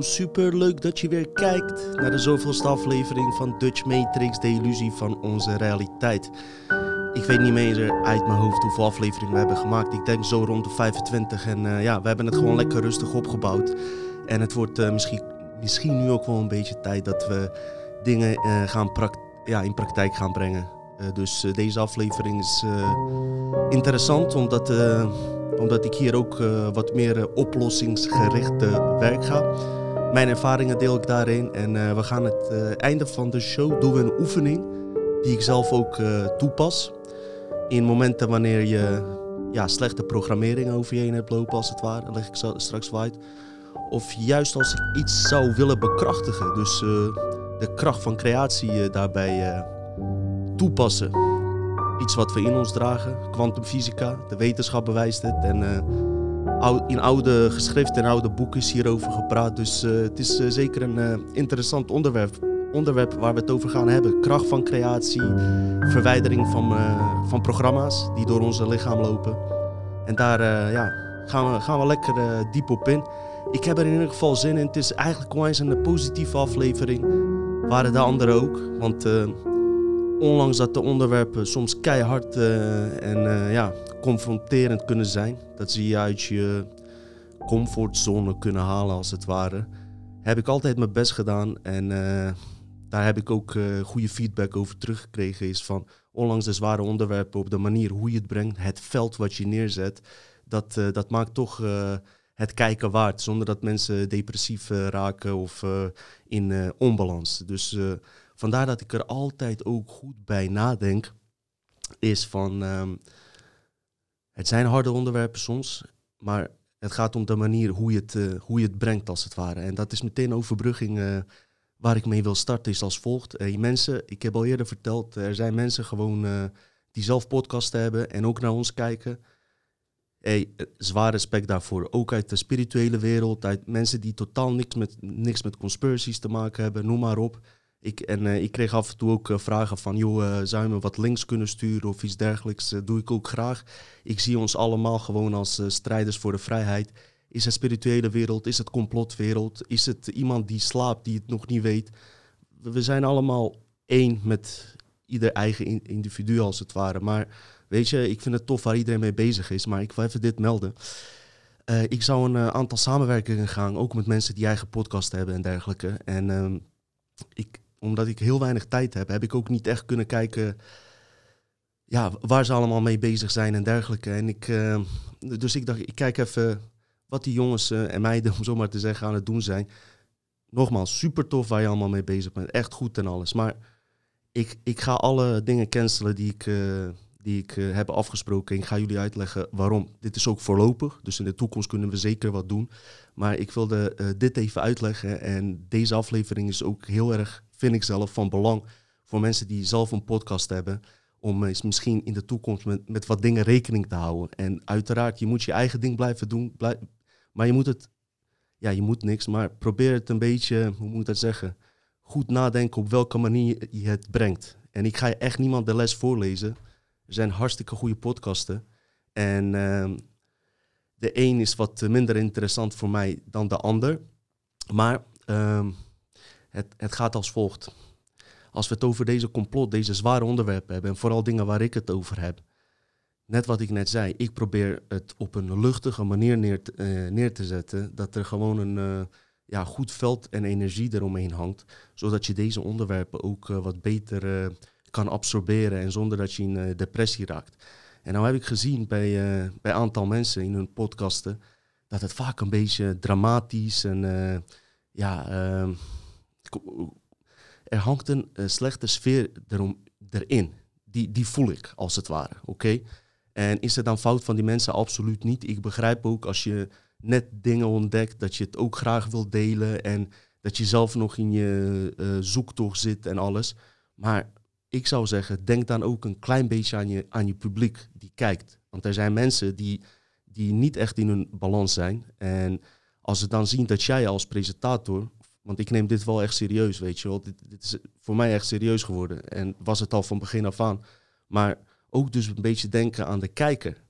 Super leuk dat je weer kijkt naar de zoveelste aflevering van Dutch Matrix, de illusie van onze realiteit. Ik weet niet meer uit mijn hoofd hoeveel afleveringen we hebben gemaakt. Ik denk zo rond de 25 en uh, ja, we hebben het gewoon lekker rustig opgebouwd. En het wordt uh, misschien, misschien nu ook wel een beetje tijd dat we dingen gaan ja, in praktijk gaan brengen. dus deze aflevering is interessant omdat omdat ik hier ook wat meer uh, oplossingsgericht werk ga. Mijn ervaringen deel ik daarin. En we gaan het einde van de show doen we een oefening die ik zelf ook toepas. In momenten wanneer je ja, slechte programmering over je heen hebt lopen, als het ware. leg ik straks uit. Of juist als ik iets zou willen bekrachtigen. Dus de kracht van creatie daarbij toepassen iets wat we in ons dragen. Kwantumfysica, de wetenschap bewijst het. En in oude geschriften en oude boeken is hierover gepraat. Dus uh, het is uh, zeker een interessant onderwerp, onderwerp waar we het over gaan hebben. Kracht van creatie, verwijdering van, van programma's die door onze lichaam lopen. En daar ja, gaan, we, gaan we lekker diep op in. Ik heb er in ieder geval zin in. Het is eigenlijk eens een positieve aflevering. Waren de anderen ook. Want Ondanks dat de onderwerpen soms keihard en ja, confronterend kunnen zijn, dat ze je uit je comfortzone kunnen halen als het ware, heb ik altijd mijn best gedaan. En uh, daar heb ik ook goede feedback over teruggekregen. Is van ondanks de zware onderwerpen, op de manier hoe je het brengt, het veld wat je neerzet, dat, dat maakt toch het kijken waard. Zonder dat mensen depressief raken of in onbalans. Dus Vandaar dat ik er altijd ook goed bij nadenk. Is van. Ehm, het zijn harde onderwerpen soms. Maar het gaat om de manier hoe je het, uh, hoe je het brengt, als het ware. En dat is meteen overbrugging uh, waar ik mee wil starten, is als volgt. Hey, mensen, ik heb al eerder verteld, er zijn mensen gewoon uh, die zelf podcasten hebben en ook naar ons kijken. Hey, zwaar respect daarvoor. Ook uit de spirituele wereld, uit mensen die totaal niks met, niks met conspiracies te maken hebben, noem maar op. Ik, en uh, ik kreeg af en toe ook uh, vragen van, joh, uh, zou je me wat links kunnen sturen of iets dergelijks? doe ik ook graag. Ik zie ons allemaal gewoon als strijders voor de vrijheid. Is het spirituele wereld? Is het complotwereld? Is het iemand die slaapt, die het nog niet weet? We zijn allemaal één met ieder eigen individu als het ware. Maar weet je, ik vind het tof waar iedereen mee bezig is. Maar ik wil even dit melden. ik zou een aantal samenwerkingen gaan, ook met mensen die eigen podcast hebben en dergelijke. En ehm, ik, omdat ik heel weinig tijd heb, heb ik ook niet echt kunnen kijken ja, waar ze allemaal mee bezig zijn en dergelijke. En ik, uh, dus ik dacht, ik kijk even wat die jongens uh, en meiden, om zo maar te zeggen, aan het doen zijn. Nogmaals, super tof waar je allemaal mee bezig bent. Echt goed en alles. Maar ik, ik ga alle dingen cancelen die ik, uh, die ik heb afgesproken. Ik ga jullie uitleggen waarom. Dit is ook voorlopig, dus in de toekomst kunnen we zeker wat doen. Maar ik wilde dit even uitleggen. En deze aflevering is ook heel erg vind ik zelf van belang voor mensen die zelf een podcast hebben. Om eens misschien in de toekomst met, met wat dingen rekening te houden. En uiteraard, je moet je eigen ding blijven doen. maar je moet het, ja, je moet niks, maar probeer het een beetje, hoe moet ik dat zeggen? Goed nadenken op welke manier je het brengt. En ik ga je echt niemand de les voorlezen. Er zijn hartstikke goede podcasten. En uh, de een is wat minder interessant voor mij dan de ander. Maar uh, het, het gaat als volgt. Als we het over deze complot, deze zware onderwerpen hebben, en vooral dingen waar ik het over heb. Net wat ik net zei, ik probeer het op een luchtige manier neer te, uh, neer te zetten. Dat er gewoon een uh, ja, goed veld en energie eromheen hangt. Zodat je deze onderwerpen ook uh, wat beter kan absorberen en zonder dat je in depressie raakt. En nou heb ik gezien bij, bij een aantal mensen in hun podcasten dat het vaak een beetje dramatisch en ja, ehm, er hangt een uh, slechte sfeer erom, erin. Die, die voel ik, als het ware. Oké? En is het dan fout van die mensen? Absoluut niet. Ik begrijp ook als je net dingen ontdekt, dat je het ook graag wilt delen. En dat je zelf nog in je uh, zoektocht zit en alles. Maar ik zou zeggen, denk dan ook een klein beetje aan je, aan je publiek die kijkt. Want er zijn mensen die, die niet echt in hun balans zijn. En als ze dan zien dat jij als presentator want ik neem dit wel echt serieus, weet je. Dit, dit, is voor mij echt serieus geworden. En was het al van begin af aan. Maar ook dus een beetje denken aan de kijker.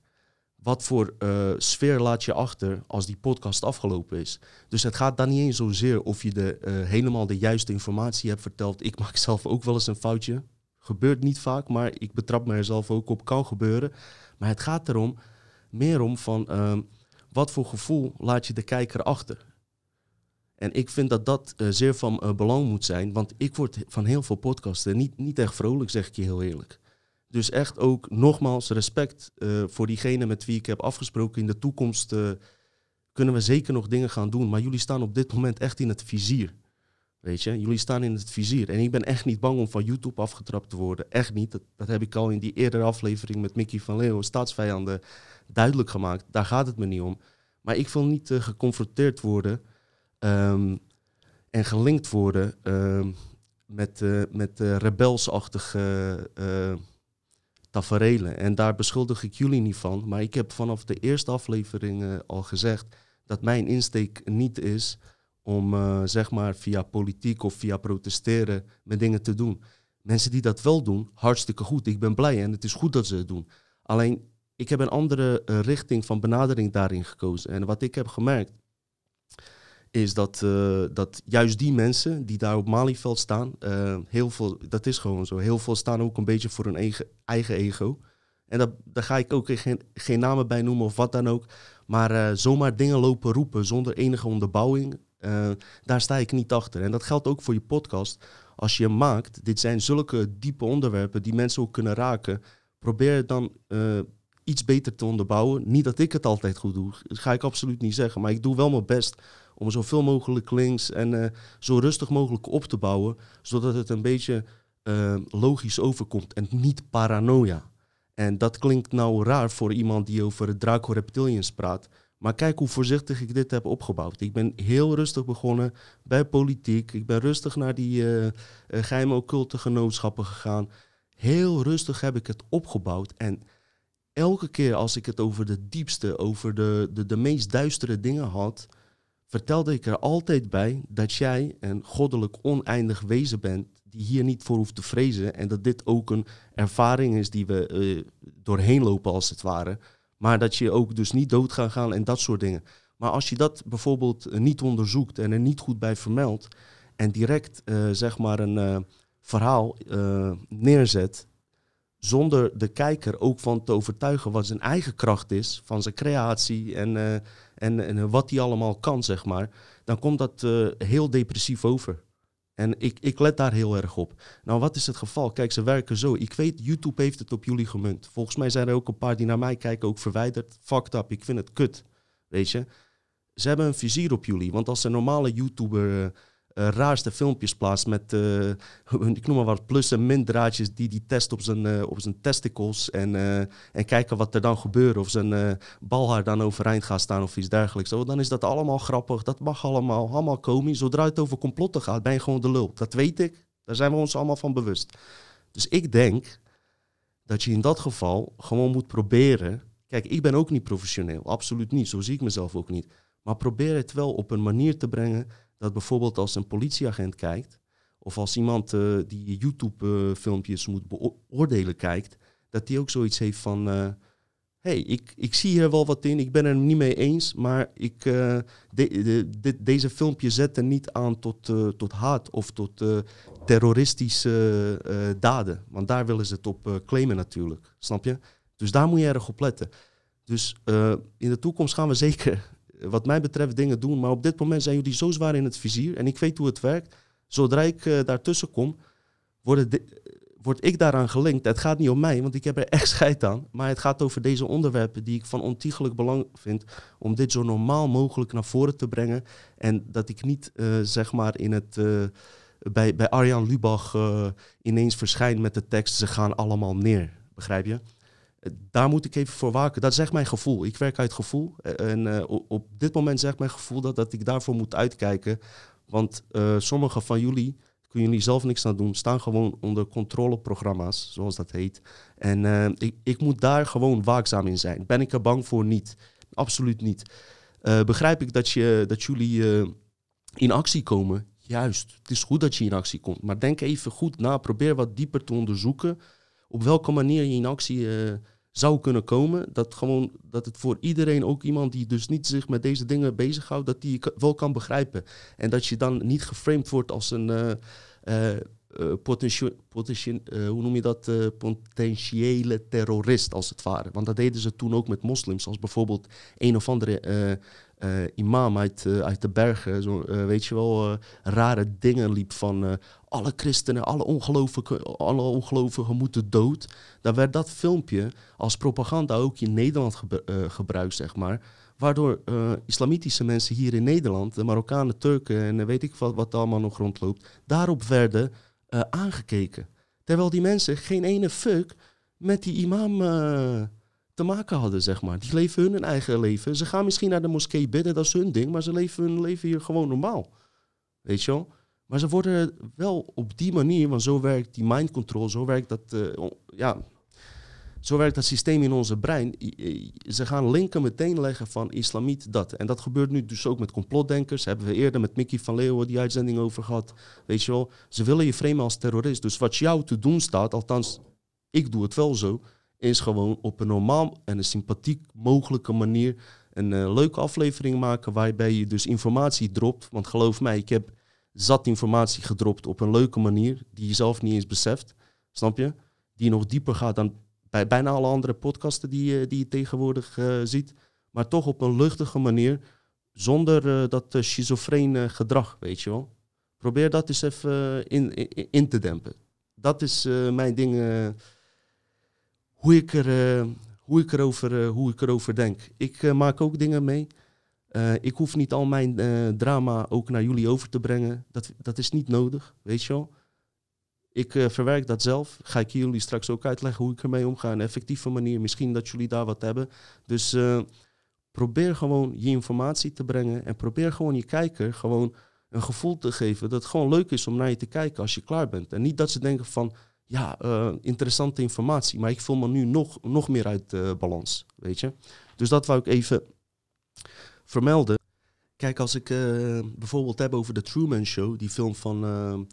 wat voor uh, sfeer laat je achter als die podcast afgelopen is. Dus het gaat dan niet eens zozeer of je de, uh, helemaal de juiste informatie hebt verteld. Ik maak zelf ook wel eens een foutje. Gebeurt niet vaak, maar ik betrap me er zelf ook op. Kan gebeuren. Maar het gaat erom, meer om van uh, wat voor gevoel laat je de kijker achter. En ik vind dat dat uh, zeer van uh, belang moet zijn, want ik word van heel veel podcasten niet, niet echt vrolijk, zeg ik je heel eerlijk. Dus echt ook nogmaals respect uh, voor diegene met wie ik heb afgesproken. In de toekomst kunnen we zeker nog dingen gaan doen, maar jullie staan op dit moment echt in het vizier. Weet je, jullie staan in het vizier. En ik ben echt niet bang om van YouTube afgetrapt te worden. Echt niet. Dat, dat heb ik al in die eerdere aflevering met Mickey van Leeuwen, Staatsvijanden, duidelijk gemaakt. Daar gaat het me niet om. Maar ik wil niet geconfronteerd worden Um, en gelinkt worden um, met, uh, met uh, rebelsachtige uh, taferelen. En daar beschuldig ik jullie niet van. Maar ik heb vanaf de eerste aflevering al gezegd dat mijn insteek niet is om zeg maar via politiek of via protesteren met dingen te doen. Mensen die dat wel doen, hartstikke goed. Ik ben blij en het is goed dat ze het doen. Alleen, ik heb een andere richting van benadering daarin gekozen. En wat ik heb gemerkt, is dat, uh, dat juist die mensen die daar op Malieveld staan, uh, heel veel, dat is gewoon zo, heel veel staan ook een beetje voor hun eigen, eigen ego. En dat, daar ga ik ook geen, geen namen bij noemen of wat dan ook. Maar uh, zomaar dingen lopen roepen zonder enige onderbouwing, daar sta ik niet achter. En dat geldt ook voor je podcast. Als je maakt, dit zijn zulke diepe onderwerpen die mensen ook kunnen raken. Probeer dan iets beter te onderbouwen. Niet dat ik het altijd goed doe, dat ga ik absoluut niet zeggen. Maar ik doe wel mijn best om zoveel mogelijk links en uh, zo rustig mogelijk op te bouwen, zodat het een beetje uh, logisch overkomt en niet paranoia. En dat klinkt nou raar voor iemand die over Draco Reptilians praat. Maar kijk hoe voorzichtig ik dit heb opgebouwd. Ik ben heel rustig begonnen bij politiek. Ik ben rustig naar die uh, geheime occulte genootschappen gegaan. Heel rustig heb ik het opgebouwd. En elke keer als ik het over de diepste, over de, de, de meest duistere dingen had, vertelde ik er altijd bij dat jij een goddelijk oneindig wezen bent die hier niet voor hoeft te vrezen en dat dit ook een ervaring is die we uh, doorheen lopen als het ware, maar dat je ook dus niet dood gaat gaan en dat soort dingen. Maar als je dat bijvoorbeeld uh, niet onderzoekt en er niet goed bij vermeldt en direct uh, zeg maar een verhaal neerzet zonder de kijker ook van te overtuigen wat zijn eigen kracht is, van zijn creatie en, en, en wat hij allemaal kan, zeg maar, dan komt dat uh, heel depressief over. En ik, ik let daar heel erg op. Nou, wat is het geval? Kijk, ze werken zo. Ik weet, YouTube heeft het op jullie gemunt. Volgens mij zijn er ook een paar die naar mij kijken ook verwijderd. Fucked up, ik vind het kut. Weet je? Ze hebben een vizier op jullie. Want als een normale YouTuber... Uh, raarste filmpjes plaatst met, uh, ik noem maar wat, plus- en min-draadjes die die test op zijn, uh, op zijn testicles en, en kijken wat er dan gebeurt. Of zijn balhaar dan overeind gaat staan of iets dergelijks. Oh, dan is dat allemaal grappig, dat mag allemaal, allemaal komisch. Zodra het over complotten gaat, ben je gewoon de lul. Dat weet ik, daar zijn we ons allemaal van bewust. Dus ik denk dat je in dat geval gewoon moet proberen... Kijk, ik ben ook niet professioneel, absoluut niet. Zo zie ik mezelf ook niet. Maar probeer het wel op een manier te brengen dat bijvoorbeeld als een politieagent kijkt, of als iemand uh, die YouTube-filmpjes moet beoordelen kijkt, dat die ook zoiets heeft van: hé, uh, hey, ik, ik zie hier wel wat in, ik ben er niet mee eens, maar ik, de, de, deze filmpjes zetten niet aan tot, tot haat of tot terroristische daden. Want daar willen ze het op claimen natuurlijk, snap je? Dus daar moet je erg op letten. Dus in de toekomst gaan we zeker wat mij betreft dingen doen. Maar op dit moment zijn jullie zo zwaar in het vizier. En ik weet hoe het werkt. Zodra ik uh, daartussen kom, word, word ik daaraan gelinkt. Het gaat niet om mij, want ik heb er echt scheid aan. Maar het gaat over deze onderwerpen die ik van ontiegelijk belang vind. Om dit zo normaal mogelijk naar voren te brengen. En dat ik niet, uh, zeg maar, in het... Uh, bij, bij Arjan Lubach ineens verschijn met de tekst... ze gaan allemaal neer. Begrijp je? Daar moet ik even voor waken. Dat zegt mijn gevoel. Ik werk uit gevoel. En uh, op dit moment zegt mijn gevoel dat, dat ik daarvoor moet uitkijken. Want uh, sommige van jullie, kunnen jullie zelf niks aan doen, staan gewoon onder controleprogramma's, zoals dat heet. En uh, ik, ik moet daar gewoon waakzaam in zijn. Ben ik er bang voor? Niet. Absoluut niet. begrijp ik dat, je, dat jullie in actie komen? Juist. Het is goed dat je in actie komt. Maar denk even goed na. Probeer wat dieper te onderzoeken op welke manier je in actie uh, zou kunnen komen. Dat, gewoon, dat het voor iedereen, ook iemand die dus niet zich met deze dingen bezighoudt, dat die wel kan begrijpen. En dat je dan niet geframed wordt als een uh, uh, potentiële, hoe noem je dat? potentiële terrorist, als het ware. Want dat deden ze toen ook met moslims, als bijvoorbeeld een of andere uh, imam uit, uh, uit de bergen, zo, uh, weet je wel, rare dingen liep van alle christenen, alle ongelovigen, alle ongelovigen moeten dood. Dan werd dat filmpje als propaganda ook in Nederland gebruikt, zeg maar. Waardoor islamitische mensen hier in Nederland, de Marokkanen, Turken en weet ik wat, wat allemaal nog rondloopt, daarop werden aangekeken. Terwijl die mensen geen ene fuck met die imam te maken hadden, zeg maar. Die leven hun eigen leven. Ze gaan misschien naar de moskee bidden, dat is hun ding, maar ze leven hun leven hier gewoon normaal. Weet je wel? Maar ze worden wel op die manier, want zo werkt die mind control, zo werkt dat, uh, ja, zo werkt dat systeem in onze brein. Ze gaan linken meteen leggen van islamiet dat. En dat gebeurt nu dus ook met complotdenkers. Hebben we eerder met Mickey van Leeuwen die uitzending over gehad. Weet je wel, ze willen je framen als terrorist. Dus wat jou te doen staat, althans, ik doe het wel zo is gewoon op een normaal en een sympathiek mogelijke manier een uh, leuke aflevering maken waarbij je dus informatie dropt. Want geloof mij, ik heb zat informatie gedropt op een leuke manier die je zelf niet eens beseft. Snap je? Die nog dieper gaat dan bij bijna alle andere podcasten die, die je tegenwoordig uh, ziet. Maar toch op een luchtige manier, zonder dat schizofreen gedrag, weet je wel. Probeer dat eens even in, in, in, te dempen. Dat is mijn ding hoe ik, er, uh, hoe ik, erover, uh, hoe ik erover denk. Ik uh, maak ook dingen mee. ik hoef niet al mijn drama ook naar jullie over te brengen. Dat, dat is niet nodig, weet je wel. Ik verwerk dat zelf. Ga ik jullie straks ook uitleggen hoe ik ermee omga. Een effectieve manier. Misschien dat jullie daar wat hebben. Dus probeer gewoon je informatie te brengen. En probeer gewoon je kijker gewoon een gevoel te geven. Dat het gewoon leuk is om naar je te kijken als je klaar bent. En niet dat ze denken van ja, uh, interessante informatie. Maar ik voel me nu nog, nog meer uit uh, balans, weet je. Dus dat wou ik even vermelden. Kijk, als ik uh, bijvoorbeeld heb over de Truman Show, die film van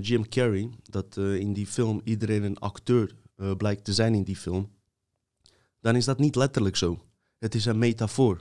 Jim Carrey, dat in die film iedereen een acteur blijkt te zijn in die film, dan is dat niet letterlijk zo. Het is een metafoor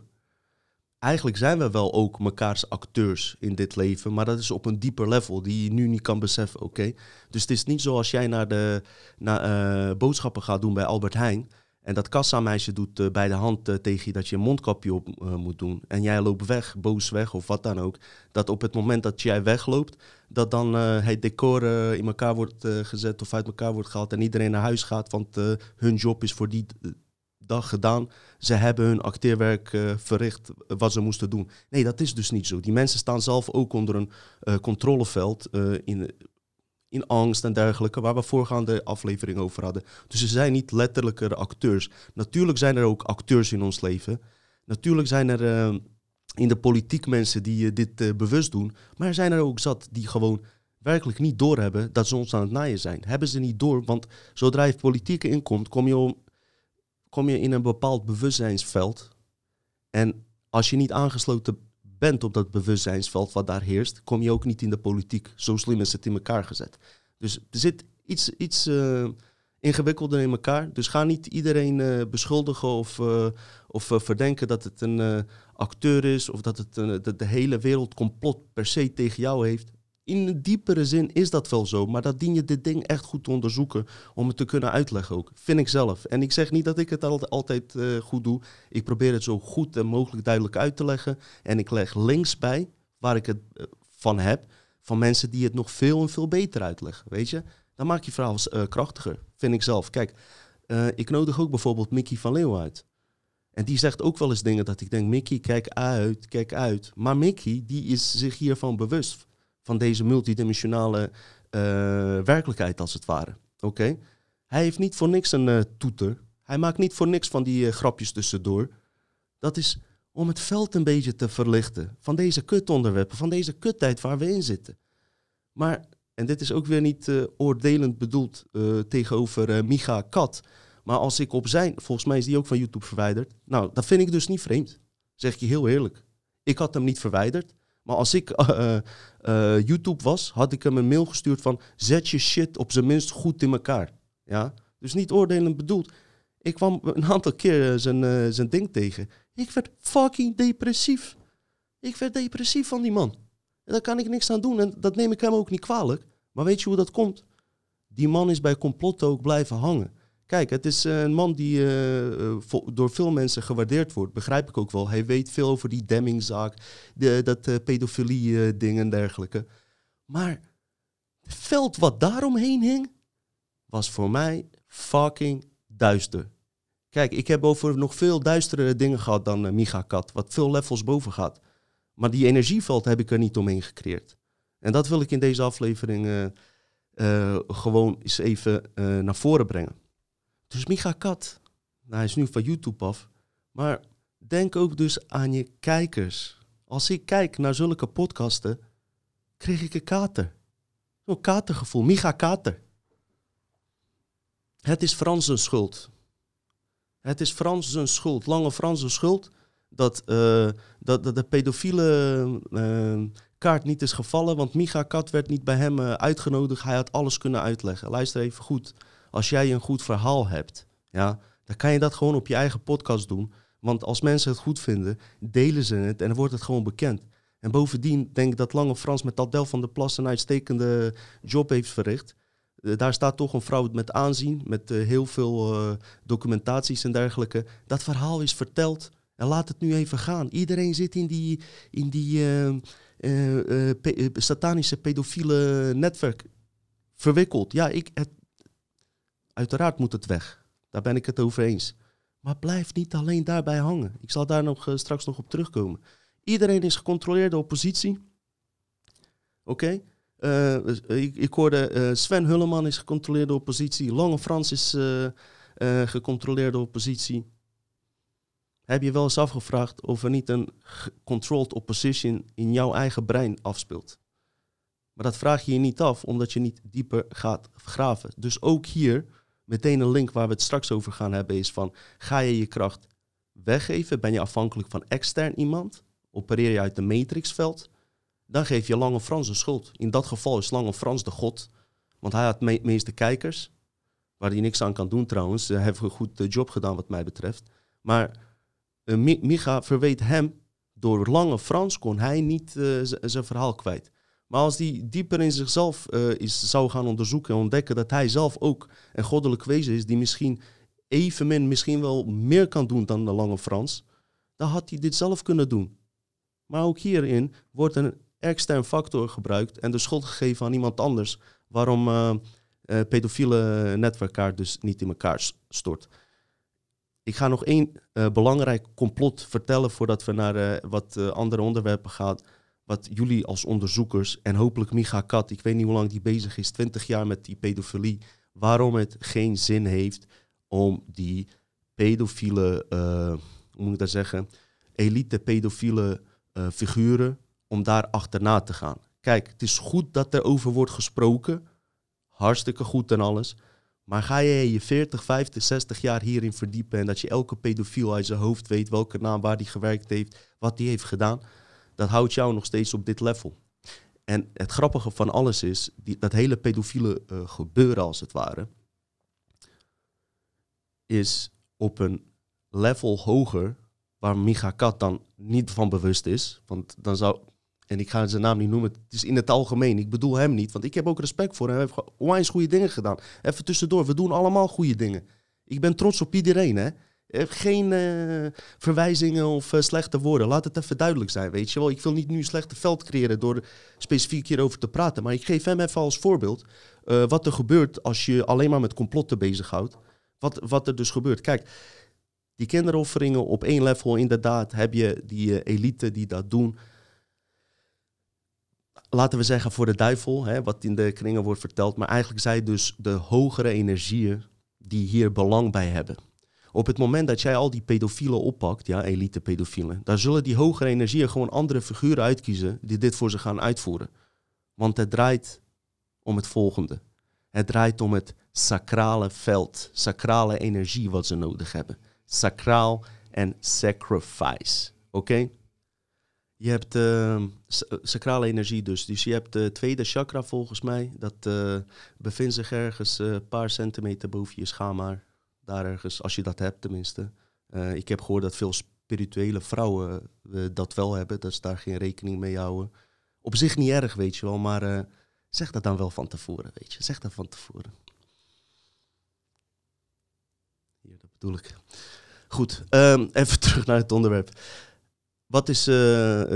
eigenlijk zijn we wel ook mekaars acteurs in dit leven, maar dat is op een dieper level die je nu niet kan beseffen, oké? Dus het is niet zoals jij naar de naar, uh, boodschappen gaat doen bij Albert Heijn en dat kassameisje doet uh, bij de hand uh, tegen je dat je een mondkapje op moet doen en jij loopt weg, boos weg of wat dan ook, dat op het moment dat jij wegloopt, dat dan het decor in elkaar wordt gezet of uit elkaar wordt gehaald en iedereen naar huis gaat, want hun job is voor die dag gedaan. Ze hebben hun acteerwerk uh, verricht wat ze moesten doen. Nee, dat is dus niet zo. Die mensen staan zelf ook onder een uh, controleveld in, in angst en dergelijke, waar we voorgaande aflevering over hadden. Dus ze zijn niet letterlijke acteurs. Natuurlijk zijn er ook acteurs in ons leven. Natuurlijk zijn er in de politiek mensen die dit bewust doen. Maar er zijn er ook zat die gewoon werkelijk niet doorhebben dat ze ons aan het naaien zijn. Hebben ze niet door, want zodra je politiek inkomt, kom je om kom je in een bepaald bewustzijnsveld. En als je niet aangesloten bent op dat bewustzijnsveld wat daar heerst, kom je ook niet in de politiek. Zo slim is het in elkaar gezet. Dus er zit iets, iets uh, ingewikkelder in elkaar. Dus ga niet iedereen uh, beschuldigen of, uh, of verdenken dat het een acteur is of dat het de, de hele wereld complot per se tegen jou heeft in een diepere zin is dat wel zo, maar dat dien je dit ding echt goed te onderzoeken om het te kunnen uitleggen ook. Vind ik zelf. En ik zeg niet dat ik het altijd uh, goed doe. Ik probeer het zo goed en mogelijk duidelijk uit te leggen. En ik leg links bij waar ik het uh, van heb, van mensen die het nog veel en veel beter uitleggen. Weet je, dan maak je verhaal uh, krachtiger, vind ik zelf. Kijk, ik nodig ook bijvoorbeeld Mickey van Leeuw uit. En die zegt ook wel eens dingen dat ik denk, Mickey, kijk uit, kijk uit. Maar Mickey, die is zich hiervan bewust van deze multidimensionale uh, werkelijkheid, als het ware. Oké? Hij heeft niet voor niks een uh, toeter. Hij maakt niet voor niks van die uh, grapjes tussendoor. Dat is om het veld een beetje te verlichten van deze kutonderwerpen, van deze kuttijd waar we in zitten. Maar, en dit is ook weer niet oordelend bedoeld tegenover Micha Kat, maar als ik op zijn, volgens mij is die ook van YouTube verwijderd. Nou, dat vind ik dus niet vreemd. Zeg ik je heel eerlijk. Ik had hem niet verwijderd. Maar als ik uh, YouTube was, had ik hem een mail gestuurd van zet je shit op zijn minst goed in elkaar. Ja? Dus niet oordelend bedoeld. Ik kwam een aantal keer zijn, zijn ding tegen. Ik werd fucking depressief. Ik werd depressief van die man. En daar kan ik niks aan doen en dat neem ik hem ook niet kwalijk. Maar weet je hoe dat komt? Die man is bij complotten ook blijven hangen. Kijk, het is eh, een man die uh, door veel mensen gewaardeerd wordt. Begrijp ik ook wel. Hij weet veel over die Demmingzaak, de, dat uh, pedofilie ding en dergelijke. Maar het veld wat daaromheen hing, was voor mij fucking duister. Kijk, ik heb over nog veel duistere dingen gehad dan uh, Micha Kat, wat veel levels boven gaat. Maar die energieveld heb ik er niet omheen gecreëerd. En dat wil ik in deze aflevering gewoon eens even naar voren brengen. Dus Micha Kat, nou, hij is nu van YouTube af. Maar denk ook dus aan je kijkers. Als ik kijk naar zulke podcasten, kreeg ik een kater. Zo'n katergevoel, Micha Kater. Het is Frans zijn schuld. Het is Frans zijn schuld, lange Frans zijn schuld, dat, uh, dat, dat, de pedofiele uh, kaart niet is gevallen. Want Micha Kat werd niet bij hem uh, uitgenodigd. Hij had alles kunnen uitleggen. Luister even goed als jij een goed verhaal hebt, ja, dan kan je dat gewoon op je eigen podcast doen. Want als mensen het goed vinden, delen ze het en dan wordt het gewoon bekend. En bovendien denk ik dat Lange Frans met Adel van der Plas een uitstekende job heeft verricht. Uh, daar staat toch een vrouw met aanzien, met uh, heel veel uh, documentaties en dergelijke. Dat verhaal is verteld en laat het nu even gaan. Iedereen zit in die, in die satanische pedofiele netwerk verwikkeld. Ja, ik, Uiteraard moet het weg. Daar ben ik het over eens. Maar blijf niet alleen daarbij hangen. Ik zal daar nog, uh, straks nog op terugkomen. Iedereen is gecontroleerde oppositie. Oké? Uh, eh, ik, hoorde Sven Hulleman is gecontroleerde oppositie. Lange Frans is gecontroleerde oppositie. Heb je wel eens afgevraagd of er niet een controlled opposition in jouw eigen brein afspeelt? Maar dat vraag je je niet af, omdat je niet dieper gaat graven. Dus ook hier meteen een link waar we het straks over gaan hebben is van, ga je je kracht weggeven? Ben je afhankelijk van extern iemand? Opereer je uit de matrixveld? Dan geef je Lange Frans een schuld. In dat geval is Lange Frans de god, want hij had de meeste kijkers, waar hij niks aan kan doen trouwens. Hij heeft een goed eh, job gedaan wat mij betreft. Maar uh, Micha verweet hem, door Lange Frans kon hij niet uh, zijn verhaal kwijt. Maar als hij dieper in zichzelf uh, is, zou gaan onderzoeken en ontdekken dat hij zelf ook een goddelijk wezen is, die misschien evenmin, misschien wel meer kan doen dan de lange Frans, dan had hij dit zelf kunnen doen. Maar ook hierin wordt een extern factor gebruikt en de schuld gegeven aan iemand anders, waarom uh, pedofiele netwerkkaart dus niet in elkaar stort. Ik ga nog één belangrijk complot vertellen voordat we naar wat andere onderwerpen gaan wat jullie als onderzoekers en hopelijk Micha Kat, ik weet niet hoe lang die bezig is, 20 jaar met die pedofilie, waarom het geen zin heeft om die pedofiele, uh, hoe moet ik dat zeggen, elite pedofiele uh, figuren, om daar achterna te gaan. Kijk, het is goed dat er over wordt gesproken, hartstikke goed en alles, maar ga je je 40, 50, 60 jaar hierin verdiepen en dat je elke pedofiel uit zijn hoofd weet welke naam, waar die gewerkt heeft, wat die heeft gedaan, dat houdt jou nog steeds op dit level. En het grappige van alles is, die, dat hele pedofiele uh, gebeuren als het ware, is op een level hoger waar Micha Kat dan niet van bewust is. Want dan zou, en ik ga zijn naam niet noemen, het is in het algemeen. Ik bedoel hem niet, want ik heb ook respect voor hem. Hij heeft onwijs goede dingen gedaan. Even tussendoor, we doen allemaal goede dingen. Ik ben trots op iedereen, hè. Geen uh, verwijzingen of uh, slechte woorden. Laat het even duidelijk zijn, weet je wel. Ik wil niet nu een slechte veld creëren door specifiek hierover te praten. Maar ik geef hem even als voorbeeld wat er gebeurt als je alleen maar met complotten bezighoudt. Wat, wat er dus gebeurt. Kijk, die kinderofferingen op één level, inderdaad, heb je die elite die dat doen. Laten we zeggen voor de duivel, hè, wat in de kringen wordt verteld. Maar eigenlijk zijn dus de hogere energieën die hier belang bij hebben. Op het moment dat jij al die pedofielen oppakt, ja, elite pedofielen, dan zullen die hogere energieën gewoon andere figuren uitkiezen die dit voor ze gaan uitvoeren. Want het draait om het volgende. Het draait om het sacrale veld, sacrale energie wat ze nodig hebben. Sacraal en sacrifice. Oké? Je hebt uh, sacrale energie dus. Dus je hebt de tweede chakra volgens mij. Dat uh, bevindt zich ergens een paar centimeter boven je schaamhaar daar ergens, als je dat hebt tenminste. Eh, ik heb gehoord dat veel spirituele vrouwen uh, dat wel hebben, dat ze daar geen rekening mee houden. Op zich niet erg, weet je wel, maar uh, zeg dat dan wel van tevoren, weet je. Zeg dat van tevoren. Hier, dat bedoel ik. Goed, um, even terug naar het onderwerp. Wat is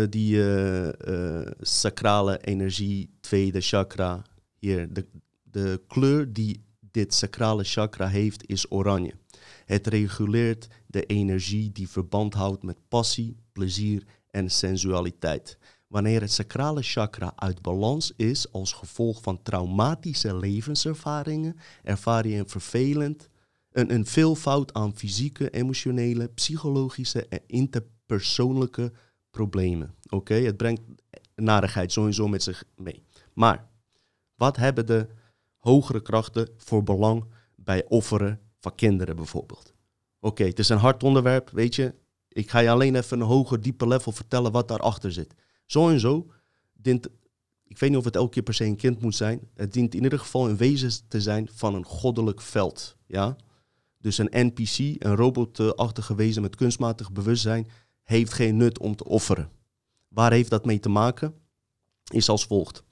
die sacrale energie, tweede chakra? Hier, de, de kleur die dit sacrale chakra heeft, is oranje. Het reguleert de energie die verband houdt met passie, plezier en sensualiteit. Wanneer het sacrale chakra uit balans is als gevolg van traumatische levenservaringen, ervaar je een vervelend, een, een veelvoud aan fysieke, emotionele, psychologische en interpersoonlijke problemen. Oké, het brengt narigheid sowieso met zich mee. Maar wat hebben de hogere krachten voor belang bij offeren van kinderen bijvoorbeeld. Oké, het is een hard onderwerp, weet je. Ik ga je alleen even een hoger, dieper level vertellen wat daarachter zit. Zo en zo dient, ik weet niet of het elke keer per se een kind moet zijn. Het dient in ieder geval een wezen te zijn van een goddelijk veld. Ja? Dus een NPC, een robotachtige wezen met kunstmatig bewustzijn, heeft geen nut om te offeren. Waar heeft dat mee te maken? Is als volgt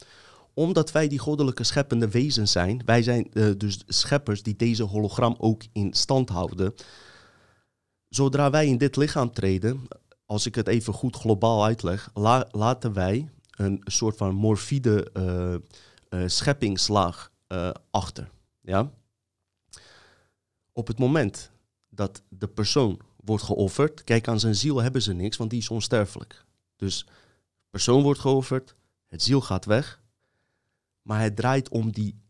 omdat wij die goddelijke scheppende wezens zijn, wij zijn uh, dus scheppers die deze hologram ook in stand houden. Zodra wij in dit lichaam treden, als ik het even goed globaal uitleg, laten wij een soort van morfide uh, uh, scheppingslaag achter. Ja? Op het moment dat de persoon wordt geofferd, kijk aan zijn ziel hebben ze niks, want die is onsterfelijk. Dus persoon wordt geofferd, het ziel gaat weg, maar het draait om die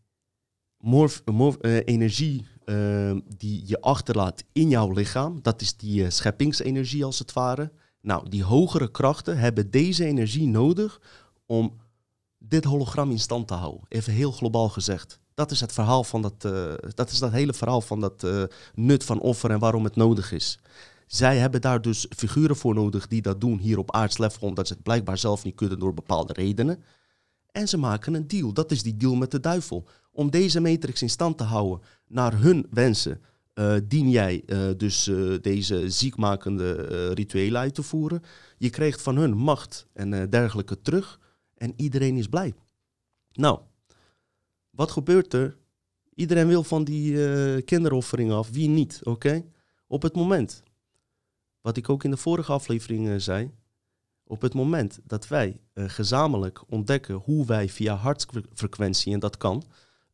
morf, uh, energie uh, die je achterlaat in jouw lichaam. Dat is die uh, scheppingsenergie als het ware. Nou, die hogere krachten hebben deze energie nodig om dit hologram in stand te houden. Even heel globaal gezegd. Dat is het verhaal van dat, dat is dat hele verhaal van dat nut van offer en waarom het nodig is. Zij hebben daar dus figuren voor nodig die dat doen hier op aardslevel, omdat ze het blijkbaar zelf niet kunnen door bepaalde redenen. En ze maken een deal. Dat is die deal met de duivel. Om deze matrix in stand te houden naar hun wensen, uh, dien jij uh, dus uh, deze ziekmakende rituelen uit te voeren. Je krijgt van hun macht en dergelijke terug. En iedereen is blij. Nou, wat gebeurt er? Iedereen wil van die kinderoffering af. Wie niet? Oké? Op het moment, wat ik ook in de vorige aflevering zei, op het moment dat wij uh, gezamenlijk ontdekken hoe wij via hartfrequentie, en dat kan,